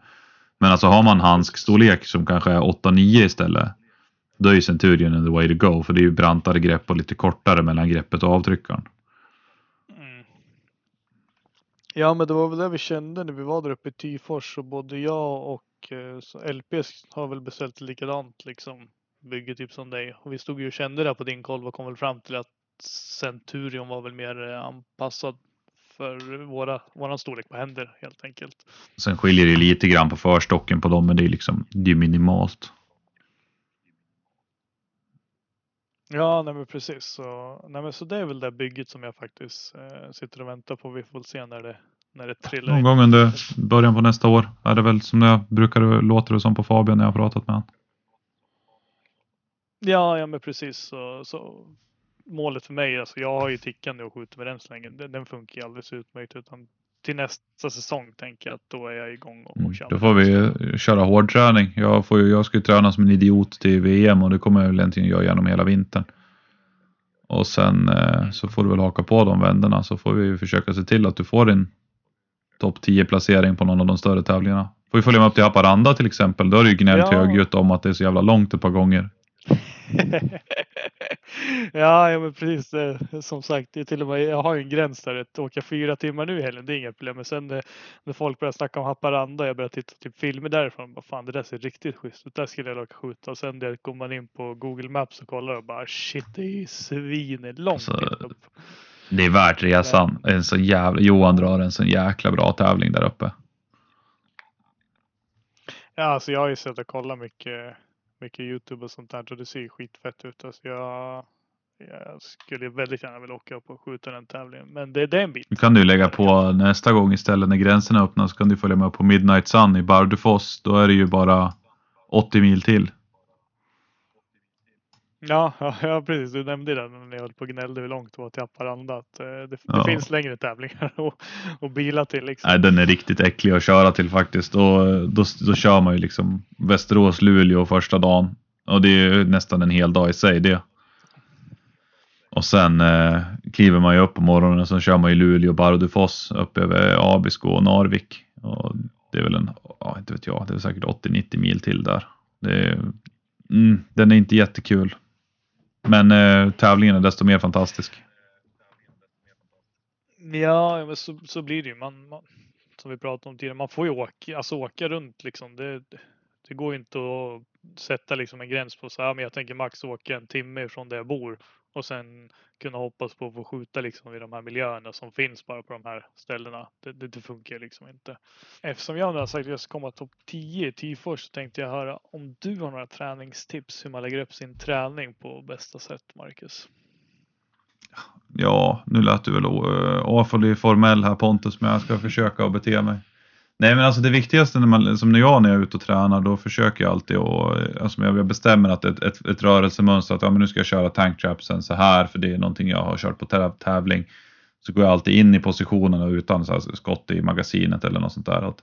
S1: Men alltså har man handskstorlek som kanske är 8-9 istället. Då är ju centurionen the way to go för det är ju brantare grepp och lite kortare mellan greppet och avtryckaren. Mm.
S2: Ja men det var väl det vi kände när vi var där uppe i Tyfors och både jag och eh, LPS har väl beställt likadant liksom bygge typ som dig. Och vi stod ju och kände det på din kolv och kom väl fram till att Centurion var väl mer eh, anpassad för våra, våran storlek på händer helt enkelt.
S1: Sen skiljer det lite grann på förstocken på dem, men det är liksom det är minimalt.
S2: Ja, nej men precis. Så, nej men så det är väl det bygget som jag faktiskt eh, sitter och väntar på. Vi får se när det, när det trillar
S1: Någon gång under början på nästa år är det väl som jag brukar låta det som på Fabian när jag har pratat med honom.
S2: Ja, ja men precis. Så, så målet för mig, alltså jag har ju tickande och skjuter med den så länge. Den, den funkar ju alldeles utmärkt. Utan till nästa säsong tänker jag att då är jag igång och, och
S1: mm, Då får vi köra hårdträning. Jag, får ju, jag ska ju träna som en idiot till VM och det kommer jag väl egentligen göra genom hela vintern. Och sen eh, så får du väl haka på de vänderna så får vi försöka se till att du får din topp 10 placering på någon av de större tävlingarna. Får vi följa med upp till Haparanda till exempel. Då har du ju gnällt ja. högljutt om att det är så jävla långt ett par gånger.
S2: ja, ja, men precis. Som sagt, det till och med, jag har ju en gräns där. Att åka fyra timmar nu i helgen, det är inga problem. Men sen när, när folk börjar snacka om Haparanda jag börjar titta typ filmer därifrån. Vad fan, det där ser riktigt schysst ut. Där skulle jag åka skjuta. Och sen där går man in på Google Maps och kollar och bara shit, det är ju svinlångt alltså.
S1: Det är värt resan. En så jävla, Johan drar en så jäkla bra tävling där uppe.
S2: Ja, alltså jag har ju sett och kollat mycket, mycket Youtube och sånt där och det ser ju skitfett ut. Alltså jag, jag skulle väldigt gärna vilja åka upp och skjuta den tävlingen. Men det, det är en bit.
S1: Nu kan du lägga på nästa gång istället när gränserna öppnas så kan du följa med på Midnight Sun i Bardufoss. Då är det ju bara 80 mil till.
S2: Ja, ja, precis. Du nämnde det när jag höll på och gnällde hur långt det var till Haparanda. Att, eh, det, det
S1: Ja.
S2: finns längre tävlingar att, att bila till. Liksom.
S1: Nej, den är riktigt äcklig att köra till faktiskt. Och då, då kör man ju liksom Västerås, Luleå första dagen. Och det är ju nästan en hel dag i sig det. Och sen eh, kliver man ju upp på morgonen och så kör man ju Luleå, Bardufoss upp över Abisko och Narvik. Och det är väl en, ja, inte vet jag, det är säkert 80-90 mil till där. Det är, mm, den är inte jättekul. Men eh, tävlingen är desto mer fantastisk.
S2: Ja, men så, så blir det ju. Man, man, som vi pratade om tidigare, man får ju åka, alltså åka runt liksom. Det, det går ju inte att sätta liksom en gräns på så här, men jag tänker max åka en timme från där jag bor och sen kunna hoppas på att få skjuta liksom i de här miljöerna som finns bara på de här ställena. Det, det, det funkar liksom inte. Eftersom jag nu har sagt att jag ska komma topp 10 i Tifors så tänkte jag höra om du har några träningstips hur man lägger upp sin träning på bästa sätt, Marcus.
S1: Ja, nu lät du väl awfully formell här Pontus, men jag ska försöka att bete mig. Nej, men alltså det viktigaste när man, som när jag när jag är ute och tränar, då försöker jag alltid och alltså jag bestämmer att ett, ett, ett rörelsemönster, att ja, men nu ska jag köra tanktrapsen så här, för det är någonting jag har kört på tävling. Så går jag alltid in i positionerna utan så här skott i magasinet eller något sånt där. Att,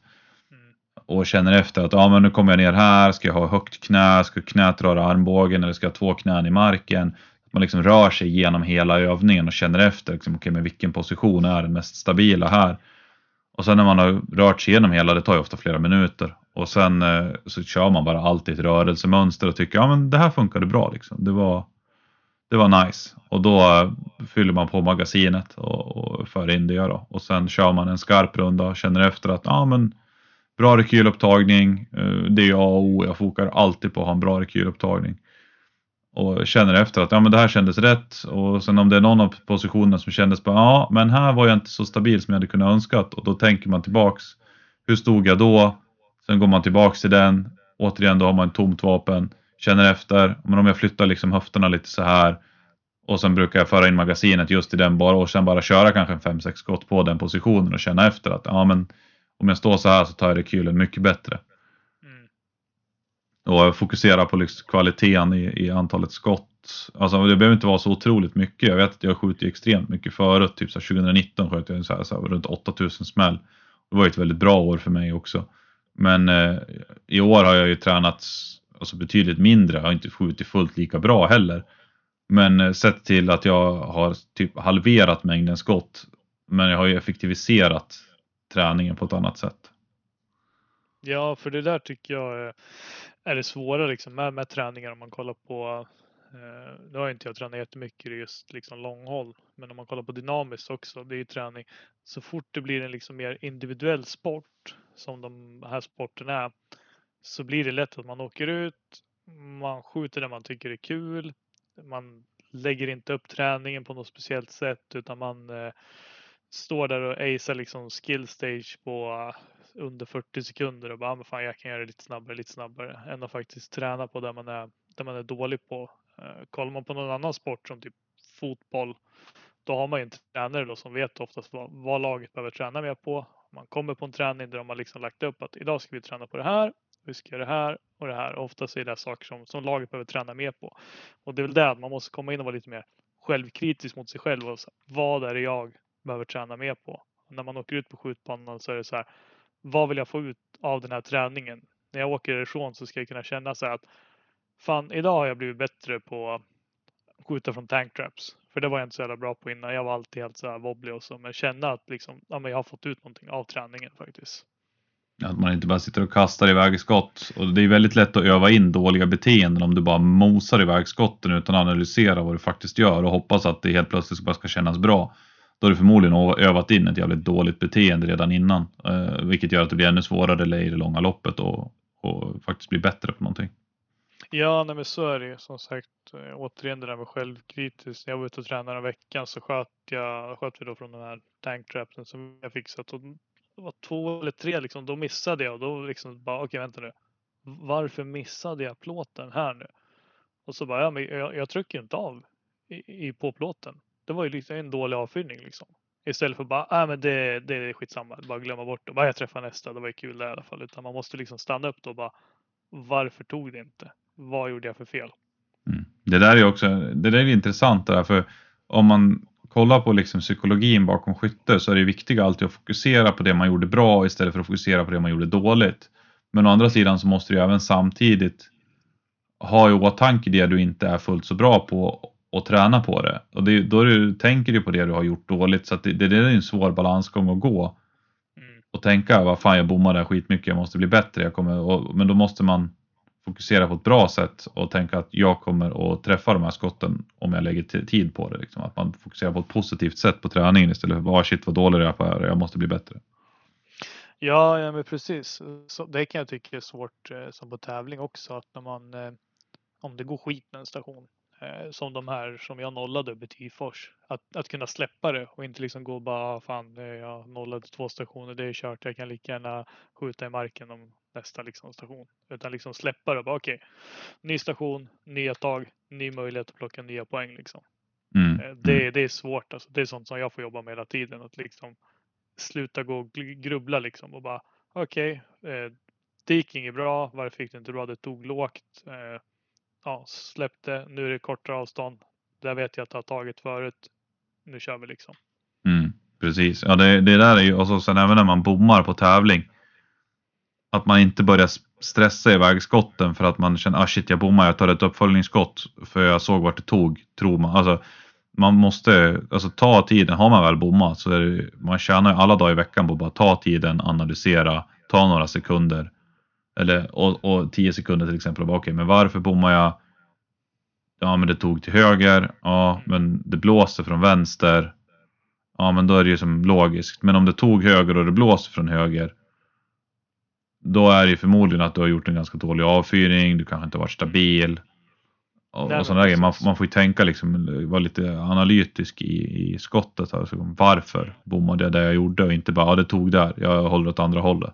S2: Mm.
S1: och känner efter att ja, men nu kommer jag ner här, ska jag ha högt knä, ska knät röra armbågen eller ska jag ha två knän i marken? Man liksom rör sig genom hela övningen och känner efter liksom, okay, men vilken position är den mest stabila här. Och sen när man har rört sig igenom hela, det tar ju ofta flera minuter. Och sen eh, så kör man bara alltid ett rörelsemönster och tycker ja men det här funkade bra liksom. Det var, det var nice. Och då eh, fyller man på magasinet och, och för in det då. Och sen kör man en skarp runda och känner efter att ja men bra rekylupptagning. eh, Det är A och O. Jag fokar alltid på att ha en bra rekylupptagning. Och känner efter att ja, men det här kändes rätt. Och sen om det är någon av positionerna som kändes bara ja, men här var jag inte så stabil som jag hade kunnat önskat. Och då tänker man tillbaks. Hur stod jag då? Sen går man tillbaks till den. Återigen, då har man ett tomt vapen. Känner efter. Men om jag flyttar liksom höfterna lite så här. Och sen brukar jag föra in magasinet just i den bara och sen bara köra kanske en 5-6 skott på den positionen och känna efter att ja, men om jag står så här så tar jag rekylen mycket bättre. Och fokusera på liksom kvaliteten i, i antalet skott. Alltså det behöver inte vara så otroligt mycket. Jag vet att jag skjutit extremt mycket förut. Typ så här 2019 sköt jag så här, så här, runt 8000 smäll. Det var ett väldigt bra år för mig också. Men eh, i år har jag ju tränat alltså, betydligt mindre. Jag har inte skjutit fullt lika bra heller. Men eh, sett till att jag har typ halverat mängden skott. Men jag har ju effektiviserat träningen på ett annat sätt.
S2: Ja, för det där tycker jag är, är det svåra liksom med, med träningar om man kollar på eh, nu har inte jag tränat jättemycket i just liksom långhåll, men om man kollar på dynamiskt också, det är ju träning. Så fort det blir en liksom mer individuell sport som de här sporterna är, så blir det lätt att man åker ut, man skjuter det man tycker är kul, man lägger inte upp träningen på något speciellt sätt utan man eh, står där och acear liksom skill stage på under 40 sekunder och bara, "Ah, men fan jag kan göra det lite snabbare, lite snabbare. Än att faktiskt träna på det man är, det man är dålig på. Eh, kollar man på någon annan sport som typ fotboll, då har man ju en tränare då som vet oftast vad, vad laget behöver träna mer på. Man kommer på en träning där de har liksom lagt upp att idag ska vi träna på det här, vi ska göra det här och det här. Oftast är det saker som, som laget behöver träna mer på. Och det är väl det att man måste komma in och vara lite mer självkritisk mot sig själv. Och så, vad är det jag behöver träna mer på? Och när man åker ut på skjutbanan så är det så här, vad vill jag få ut av den här träningen? När jag åker ifrån så ska jag kunna känna så här att fan, idag har jag blivit bättre på att skjuta från tank traps. För det var jag inte så jävla bra på innan. Jag var alltid helt så här wobbly och så. Men känna att liksom, ja, men jag har fått ut någonting av träningen faktiskt.
S1: Att man inte bara sitter och kastar iväg skott. Och det är väldigt lätt att öva in dåliga beteenden om du bara mosar iväg skotten utan att analysera vad du faktiskt gör och hoppas att det helt plötsligt bara ska kännas bra. Då har du förmodligen övat in ett jävligt dåligt beteende redan innan. Eh, vilket gör att det blir ännu svårare i det långa loppet och, och faktiskt bli bättre på någonting.
S2: Ja, nej, men så är det ju. Som sagt, eh, återigen det där med självkritiskt. När jag var ute och tränade en veckan så sköt jag, sköt vi då från den här tanktrappen som jag fixat. Och det var två eller tre liksom, då missade jag och då liksom bara, okej vänta nu. varför missade jag plåten här nu? Och så bara, ja, men jag, jag trycker inte av i, i på plåten. Det var ju liksom en dålig avfyrning liksom. Istället för bara, ja men det, det är skitsamma, bara glömma bort det. Bara jag träffar nästa, det var ju kul där i alla fall. Utan man måste liksom stanna upp då och bara, varför tog det inte? Vad gjorde jag för fel?
S1: Mm. Det där är också det där är intressant det där, för om man kollar på liksom psykologin bakom skytte så är det viktiga alltid att fokusera på det man gjorde bra istället för att fokusera på det man gjorde dåligt. Men å andra sidan så måste du även samtidigt ha i åtanke det du inte är fullt så bra på och träna på det. Och det, då du, tänker du på det du har gjort dåligt så att det, det, det är en svår balansgång att gå.
S2: Mm.
S1: Och tänka vad fan jag bommade skitmycket, jag måste bli bättre. Jag kommer, och, men då måste man fokusera på ett bra sätt och tänka att jag kommer att träffa de här skotten om jag lägger tid på det. Liksom. Att man fokuserar på ett positivt sätt på träningen istället för bara shit vad dålig jag är på det här, jag måste bli bättre.
S2: Ja, ja men precis. Så det kan jag tycka är svårt eh, som på tävling också. Att när man, eh, om det går skit med en station, eh, som de här som jag nollade uppe i Tifors. Att, att kunna släppa det och inte liksom gå och bara, "Ah, fan, eh, jag nollade två stationer, det är kört, jag kan lika gärna skjuta i marken om nästa liksom, station. Utan liksom släppa det och bara, okej, ny station, nya tag, ny möjlighet att plocka nya poäng liksom.
S1: Mm.
S2: Eh, Det, det är svårt alltså. Det är sånt som jag får jobba med hela tiden. Att liksom sluta gå och grubbla liksom och bara okej, eh, det gick inget bra. Varför gick det inte bra? Det tog lågt. Eh, ja, släppte. Nu är det kortare avstånd. Där vet jag att jag har tagit förut. Nu kör vi liksom.
S1: Mm, precis, ja det, det där är ju, och så sen även när man bommar på tävling. Att man inte börjar stressa iväg skotten för att man känner ah shit jag bommar, jag tar ett uppföljningsskott för jag såg vart det tog, tror man. Alltså, man måste alltså, ta tiden, har man väl bommat så är det, man tjänar ju alla dagar i veckan på att bara ta tiden, analysera, ta några sekunder. Eller, och, och tio sekunder till exempel okej, men varför bommar jag? Ja, men det tog till höger. Ja, men det blåste från vänster. Ja, men då är det ju som logiskt. Men om det tog höger och det blåser från höger. Då är det ju förmodligen att du har gjort en ganska dålig avfyrning. Du kanske inte har varit stabil. Och, och sådana grejer. Man, man får ju tänka liksom, vara lite analytisk i, i skottet. Alltså, varför bommade jag det jag gjorde och inte bara, ja det tog där. Jag håller åt andra hållet.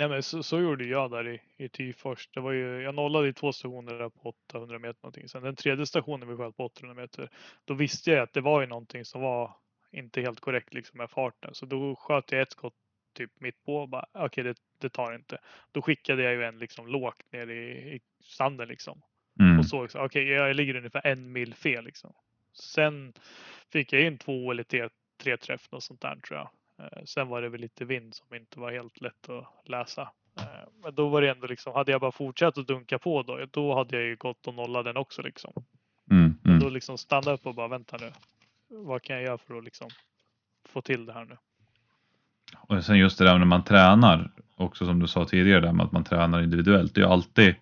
S2: Nej, men så, så gjorde jag där i, i Tyfors. Det var ju, jag nollade i två stationer där på 800 meter någonting. Sen den tredje stationen vi sköt på 800 meter. Då visste jag att det var ju någonting som var inte helt korrekt liksom med farten. Så då sköt jag ett skott typ mitt på och bara okej det, det tar inte. Då skickade jag ju en liksom lågt ner i, i sanden liksom.
S1: Mm.
S2: Och såg så okej jag ligger ungefär en mil fel liksom. Sen fick jag in två eller tre, tre träff och sånt där tror jag. Eh, Sen var det väl lite vind som inte var helt lätt att läsa. Eh, Men då var det ändå liksom, hade jag bara fortsatt att dunka på då, då hade jag ju gått och nollat den också liksom.
S1: Mm.
S2: Men
S1: Mm.
S2: då liksom stanna upp och bara vänta nu. Vad kan jag göra för att liksom få till det här nu?
S1: Och sen just det där när man tränar, också som du sa tidigare där med att man tränar individuellt. Det är ju alltid,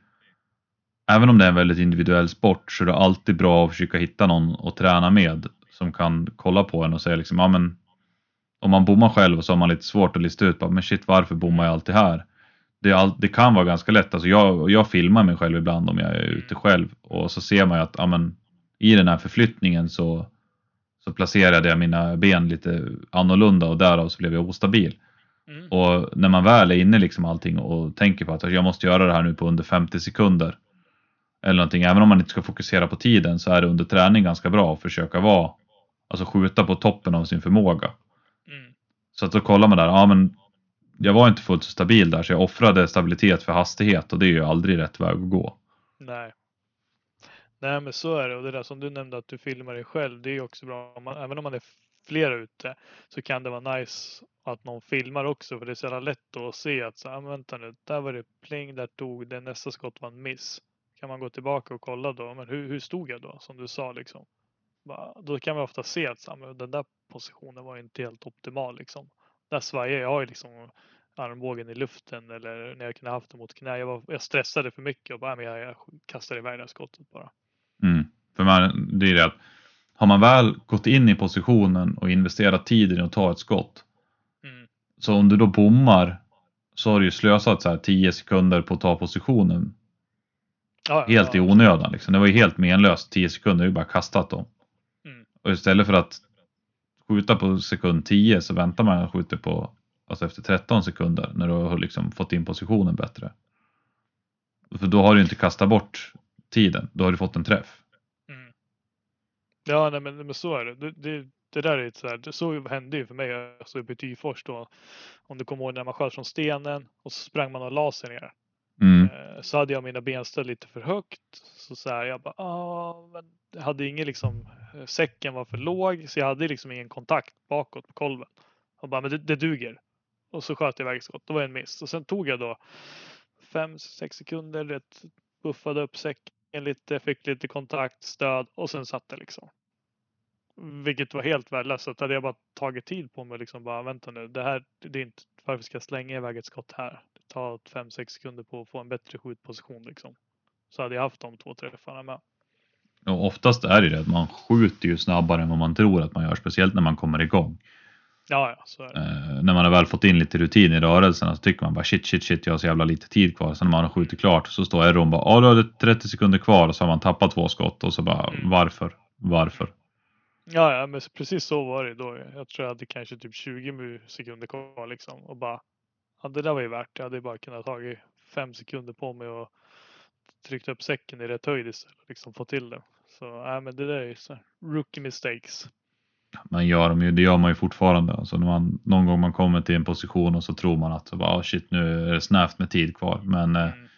S1: även om det är en väldigt individuell sport, så är det alltid bra att försöka hitta någon att träna med som kan kolla på en och säga liksom, ja men om man bommar själv så har man lite svårt att lista ut, bara, men shit varför bommar jag alltid här? Det, all, det kan vara ganska lätt, alltså jag, jag filmar mig själv ibland om jag är ute själv och så ser man ju att ja, men, i den här förflyttningen så, så placerade jag mina ben lite annorlunda och därav så blev jag ostabil.
S2: Mm.
S1: Och när man väl är inne liksom allting och tänker på att jag måste göra det här nu på under 50 sekunder. Eller någonting, även om man inte ska fokusera på tiden så är det under träning ganska bra att försöka vara, alltså skjuta på toppen av sin förmåga. Så att då kollar man där, ja men jag var inte fullt så stabil där så jag offrade stabilitet för hastighet och det är ju aldrig rätt väg att gå.
S2: Nej. Nej men så är det och det där som du nämnde att du filmar dig själv det är ju också bra. Om man, även om man är flera ute så kan det vara nice att någon filmar också för det är så jävla lätt då att se att så, ah, men vänta nu, där var det pling, där tog det, nästa skott var en miss. Kan man gå tillbaka och kolla då, men hur, hur stod jag då som du sa liksom? Bara, Då kan man ofta se att så, men den där positionen var inte helt optimal liksom. Där svajar jag har ju liksom armbågen i luften eller när jag kunde haft den mot knä. Jag, var, jag stressade för mycket och bara, "Ah, men jag, jag kastade iväg det här skottet bara.
S1: Mm. För man, det är det att har man väl gått in i positionen och investerat tiden i att ta ett skott
S2: Mm.
S1: så om du då bommar så har du ju slösat så här 10 sekunder på att ta positionen
S2: Ja, ja,
S1: helt i
S2: ja.
S1: onödan. Liksom. Det var ju helt menlöst. 10 sekunder, ju bara kastat dem. Och istället för att skjuta på sekund 10 så väntar man och skjuter på alltså efter 13 sekunder när du har liksom fått in positionen bättre. För då har du inte kastat bort tiden, då har du fått en träff.
S2: Mm. Ja, nej, men, men så är det. Det, det, det där är ett så här, det, så hände ju för mig. alltså uppe i Tyfors då. Om du kommer ihåg när man sköt från stenen och så sprang man och la sig ner.
S1: Mm.
S2: Eh, så hade jag mina benstöd lite för högt. Så, så här, jag bara, ah, men jag hade ingen liksom, eh, säcken var för låg så jag hade liksom ingen kontakt bakåt på kolven. Och bara, men det, det duger. Och så sköt jag iväg skott. Det var en miss. Och sen tog jag då fem, sex sekunder, rätt, buffade upp säcken lite, fick lite kontakt, stöd och sen satt det liksom. Vilket var helt värdelöst. Så att hade jag bara tagit tid på mig liksom bara vänta nu. Det här, det är inte, varför ska jag slänga iväg ett skott här? Fem, sex sekunder på att få en bättre skjutposition liksom. Så hade jag haft de två träffarna med.
S1: Och oftast är det det att man skjuter ju snabbare än vad man tror att man gör, speciellt när man kommer igång.
S2: Ja, ja, så är det.
S1: Eh, när man har väl fått in lite rutin i rörelserna så tycker man bara shit, shit, shit, jag har så jävla lite tid kvar. Sen när man har skjutit klart så står Erron bara, ja du hade 30 sekunder kvar och så har man tappat två skott och så bara,
S2: Mm.
S1: varför? Varför?
S2: Ja, ja, men precis så var det då. Jag tror jag hade kanske typ 20 mu- sekunder kvar liksom och bara. Ja, det där var ju värt. Jag hade bara kunnat tagit fem sekunder på mig och tryckt upp säcken i rätt höjd istället. Liksom få till det. Så ja, men det där är ju så rookie mistakes.
S1: Man gör dem ju, det gör man ju fortfarande. Alltså när man, någon gång man kommer till en position och så tror man att ah, shit, nu är det snävt med tid kvar. Men eh,
S2: Mm.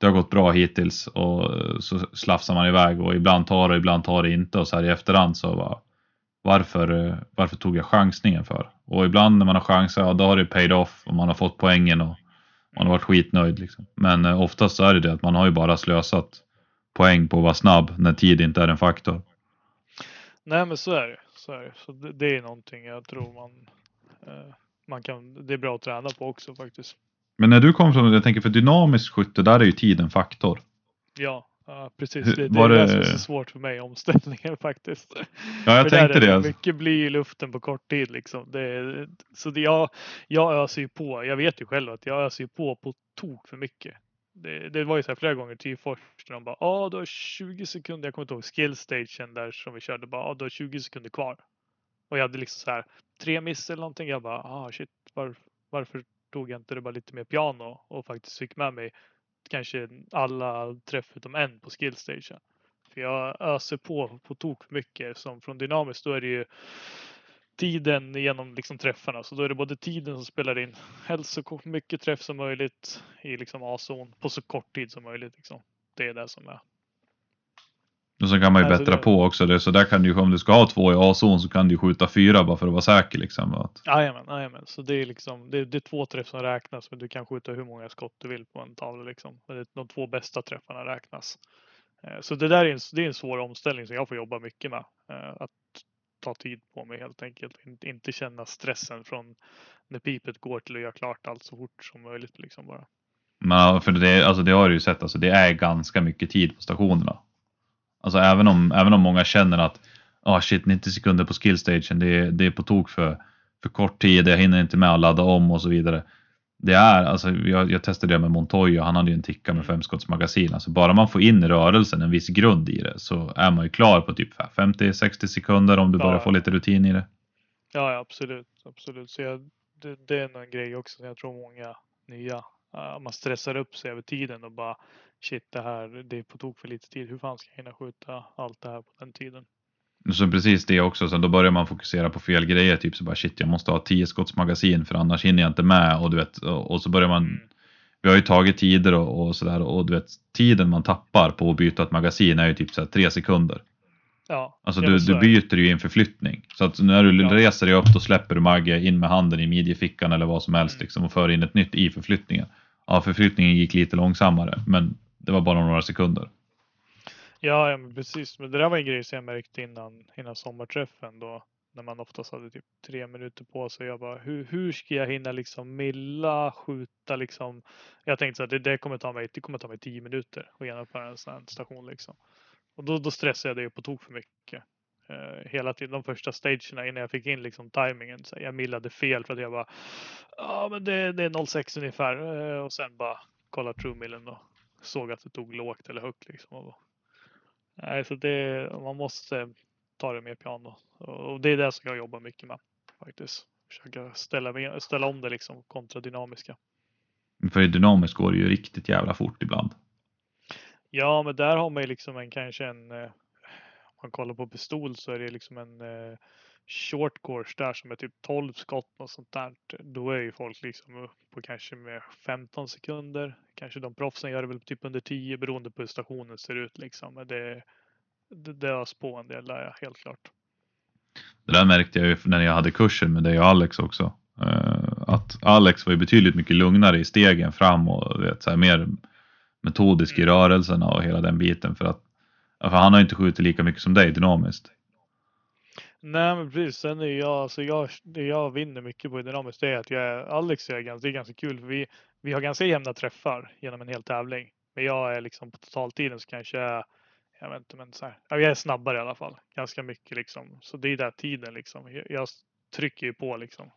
S1: det har gått bra hittills och eh, så slafsar man iväg och ibland tar det, ibland tar det inte och så här i efterhand så bara varför, eh, varför tog jag chansningen för? Och ibland när man har chansat, ja då har det paid off och man har fått poängen och man har varit skitnöjd liksom. Men eh, oftast så är det det att man har ju bara slösat poäng på att vara snabb när tid inte är en faktor.
S2: Nej, men så är det. Så, är det. så det, det är någonting jag tror man, eh, man kan. Det är bra att träna på också faktiskt.
S1: Men när du kom från, jag tänker för dynamisk skytte, där är ju tid en faktor.
S2: Ja, ja precis. Det, det
S1: var
S2: är det
S1: det-
S2: så svårt för mig, omställningen faktiskt.
S1: Ja, jag
S2: För
S1: tänkte det. alltså.
S2: Mycket bly i luften på kort tid liksom. Det, så det, jag, jag öser ju på. Jag vet ju själv att jag öser ju på på tok för mycket. Det, det var ju så här flera gånger till först när de bara ja du har 20 sekunder. Jag kommer inte ihåg skillstagen där som vi körde bara ja du har 20 sekunder kvar. Och jag hade liksom så här tre miss eller någonting. Jag bara ah shit var, varför tog jag inte det bara lite mer piano och faktiskt fick med mig kanske alla träff utom en på skillstation. För jag öser på på tok mycket. Som från dynamiskt då är det ju tiden genom liksom träffarna. Så då är det både tiden som spelar in. Helst så mycket träff som möjligt i liksom A-zon på så kort tid som möjligt. Liksom. Det är det som är.
S1: Och så kan man ju
S2: Alltså
S1: bättra
S2: det-
S1: på också. Det, så där kan du, ju- om du ska ha två i A-zon så kan du ju skjuta fyra bara för att vara säker. Liksom. Att,
S2: Jajamän, jajamän. Så det är liksom det, det är två träff som räknas. Men du kan skjuta hur många skott du vill på en tavla liksom. Men de två bästa träffarna räknas. Eh, Så det där är en, det är en svår omställning som jag får jobba mycket med. Eh, Att ta tid på mig helt enkelt. In- Inte känna stressen från när pipet går till att göra klart allt så fort som möjligt liksom bara.
S1: men, för det, alltså, det har du ju sett, alltså, det är ganska mycket tid på stationerna. Alltså även om, även om många känner att ah shit 90 sekunder på skillstagen det, är- det är på tok för, för kort tid, jag hinner inte med att ladda om och så vidare. Det är, alltså, jag, jag testade det med Montoya, han hade ju en ticka med femskottsmagasin. Alltså bara man får in rörelsen en viss grund i det så är man ju klar på typ 50-60 sekunder om du
S2: Ja,
S1: börjar
S2: ja.
S1: få lite rutin i det.
S2: Ja, ja absolut, absolut. Så jag, det, det är en grej också som jag tror många nya, uh, man stressar upp sig över tiden och bara shit det här, det är på tok för lite tid. Hur fan ska jag hinna skjuta allt det här på den tiden?
S1: Så precis det också, så då börjar man fokusera på fel grejer, typ så bara shit jag måste ha 10 skottsmagasin för annars hinner jag inte med och du vet, och, så börjar man
S2: Mm.
S1: Vi har ju tagit tider och, och sådär och du vet tiden man tappar på att byta ett magasin är ju typ så tre sekunder.
S2: Ja,
S1: Alltså du, du byter ju inför flyttning. Så att när du
S2: Ja.
S1: reser dig upp då släpper du Magge in med handen i midjefickan eller vad som helst
S2: Mm.
S1: liksom, och för in ett nytt i förflyttningen. Ja, förflyttningen gick lite långsammare men det var bara några sekunder.
S2: Ja, ja men precis. Men det där var en grej som jag märkte innan, innan sommarträffen då. När man oftast hade typ tre minuter på sig. Jag bara, hur, hur ska jag hinna liksom milla, skjuta liksom? Jag tänkte så att det, det kommer ta mig, det kommer ta mig tio minuter att genomföra en sån här station liksom. Och då, då stressade jag det på tok för mycket. Eh, hela tiden, de första stagerna innan jag fick in liksom tajmingen. Så jag millade fel för att jag bara, ja men det, det är 06 ungefär. Eh, och sen bara kolla true millen då såg att det tog lågt eller högt liksom. Och Nej, så det, man måste ta det med piano. Och det är det som jag jobbar mycket med faktiskt. Försöka ställa, med- ställa om det liksom kontra dynamiska.
S1: För i dynamiskt går det ju riktigt jävla fort ibland.
S2: Ja, men där har man ju liksom en kanske en, eh, om man kollar på pistol så är det liksom en eh, short course där som är typ 12 skott och sånt där. Då är ju folk liksom på kanske med 15 sekunder. Kanske de proffsen gör det väl typ under 10 beroende på hur stationen ser ut liksom. Men det, det, har spå en del där, helt klart.
S1: Det där märkte jag ju när jag hade kursen med dig och Alex också. Uh, att Alex var ju betydligt mycket lugnare i stegen fram och vet, så här, mer metodisk i mm. rörelserna och hela den biten. För att för han har inte skjutit lika mycket som dig dynamiskt.
S2: Nej men precis, sen är jag, alltså jag, det jag vinner mycket på dynamiskt det är att jag är, Alex är ganska, det är ganska kul för vi, vi har ganska jämna träffar genom en hel tävling. Men jag är liksom på totaltiden så kanske jag, jag vet inte men så här, jag är snabbare i alla fall. Ganska mycket liksom. Så det är där tiden liksom. Jag, jag trycker ju på liksom.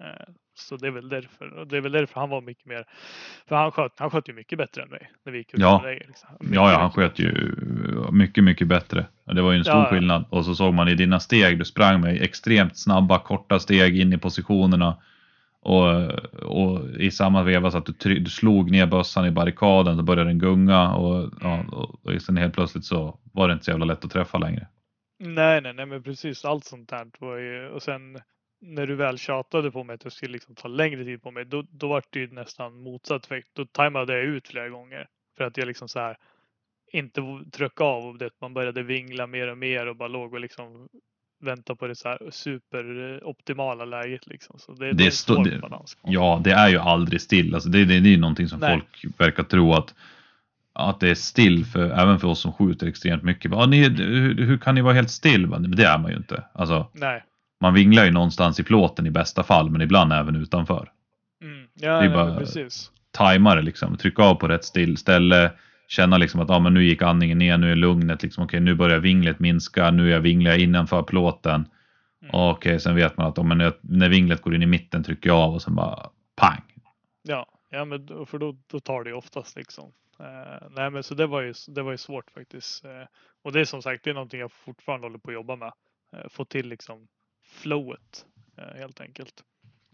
S2: Eh, så det är väl därför. Och det är väl därför han var mycket mer. För han sköt, han sköt ju mycket bättre än mig. När vi gick ut
S1: ja. Dig, liksom. ja, ja, han sköt ju mycket, mycket bättre. Det var ju en stor ja, skillnad. Och så såg man i dina steg, du sprang med extremt snabba, korta steg in i positionerna. Och, och i samma veva så att du, du slog ner bössan i barrikaden, så började den gunga och, ja, och, och sen helt plötsligt så var det inte så jävla lätt att träffa längre.
S2: Nej, nej, nej, men precis allt sånt där var ju och sen när du väl tjatade på mig att det skulle liksom ta längre tid på mig, då, då var det ju nästan motsatt effekt. Då tajmade jag ut flera gånger för att jag liksom så här inte tryckte av och det, man började vingla mer och mer och bara låg och liksom vänta på det så här superoptimala läget liksom. Så det, det, det är svår det, balans.
S1: Ja, det är ju aldrig still. Alltså det, det, det är ju någonting som Nej. folk verkar tro att att det är still för, även för oss som skjuter extremt mycket. Ni, hur, hur, kan ni vara helt still? Men det är man ju inte. Alltså,
S2: Nej
S1: man vinglar ju någonstans i plåten i bästa fall, men ibland även utanför.
S2: Mm. Ja, det är bara precis.
S1: tajma det liksom, trycka av på rätt still, ställe, känna liksom att ah, men nu gick andningen ner, nu är lugnet liksom, okej, nu börjar vinglet minska, nu är jag vinglar innanför plåten. Mm. Okej, okay, sen vet man att om oh, när vinglet går in i mitten trycker jag av och sen bara pang.
S2: Ja, ja men för då, då tar det oftast liksom. Uh, nej, men så det var ju, det var ju svårt faktiskt. Uh, och det är som sagt, det är någonting jag fortfarande håller på att jobba med. Uh, få till liksom flowet eh, helt enkelt.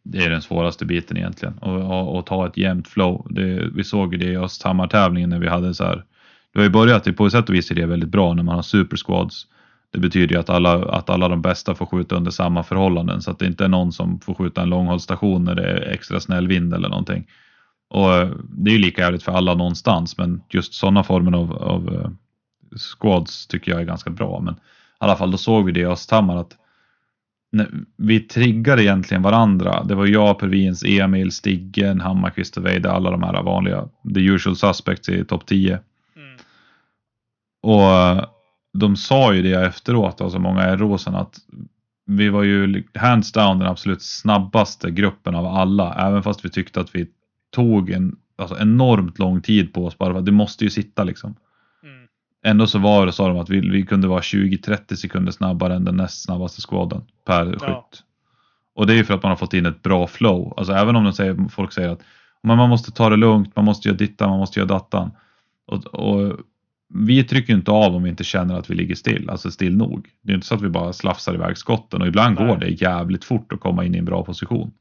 S1: Det är den svåraste biten egentligen och, ta ett jämnt flow. Det, vi såg det i Östhammar-tävlingen när vi hade så här. Det har ju börjat, på sätt och vis är det väldigt bra när man har supersquads. Det betyder ju att alla, att alla de bästa får skjuta under samma förhållanden så att det inte är någon som får skjuta en långhållstation när det är extra snäll vind eller någonting. Och eh, det är ju lika jävligt för alla någonstans men just sådana former av, av eh, squads tycker jag är ganska bra. Men i alla fall då såg vi det i Östhammar att vi triggade egentligen varandra. Det var jag, Pervins, Emil, Stiggen, Hammarkvist och Veide, alla de här vanliga, the usual suspects i topp 10. Mm. Och eh, de sa ju det efteråt, alltså många i rosen att vi var ju hands down den absolut snabbaste gruppen av alla, även fast vi tyckte att vi tog en alltså enormt lång tid på oss bara för att det måste ju sitta liksom. Ändå så var det, sa de att vi, vi kunde vara 20-30 sekunder snabbare än den näst snabbaste squaden per ja. skytt. Och det är ju för att man har fått in ett bra flow. Alltså även om de säger, folk säger att men man måste ta det lugnt, man måste göra dittan, man måste göra dattan. Och, och, vi trycker inte av om vi inte känner att vi ligger still, alltså still nog. Det är inte så att vi bara slafsar iväg skotten och ibland Nej. går det jävligt fort att komma in i en bra position.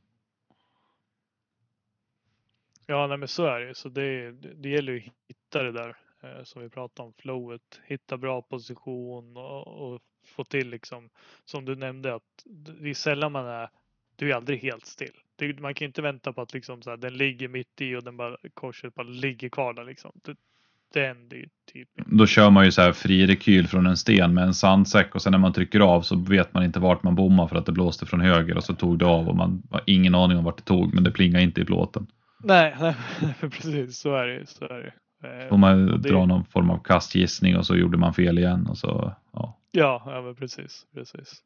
S2: Ja, nej, men så är det Så det, det gäller ju att hitta det där som vi pratade om, flowet, hitta bra position och, och, få till liksom, som du nämnde, att det är sällan man är, du är aldrig helt still. Det, man kan inte vänta på att liksom så här, den ligger mitt i och den bara korset bara ligger kvar där liksom. Det, den, det typ.
S1: Då kör man ju så här fri rekyl från en sten med en sandsäck och sen när man trycker av så vet man inte vart man bommar för att det blåste från höger och så tog det av och man har ingen aning om vart det tog men det plingade inte i plåten.
S2: Nej, nej precis så är det. Så är det.
S1: Eh, Får man det... dra någon form av kastgissning och så gjorde man fel igen och så ja.
S2: Ja, ja precis, precis.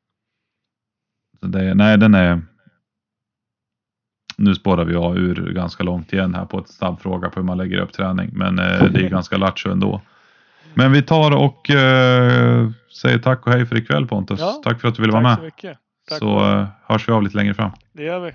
S1: Så det, nej, den är. Nu spårar vi av ur ganska långt igen här på ett snabb fråga på hur man lägger upp träning, men eh, det är ganska lattjo ändå. Men vi tar och eh, säger tack och hej för ikväll Pontus. Ja, tack för att du ville vara med. Så, mycket. så eh, hörs vi av lite längre fram.
S2: Det gör vi.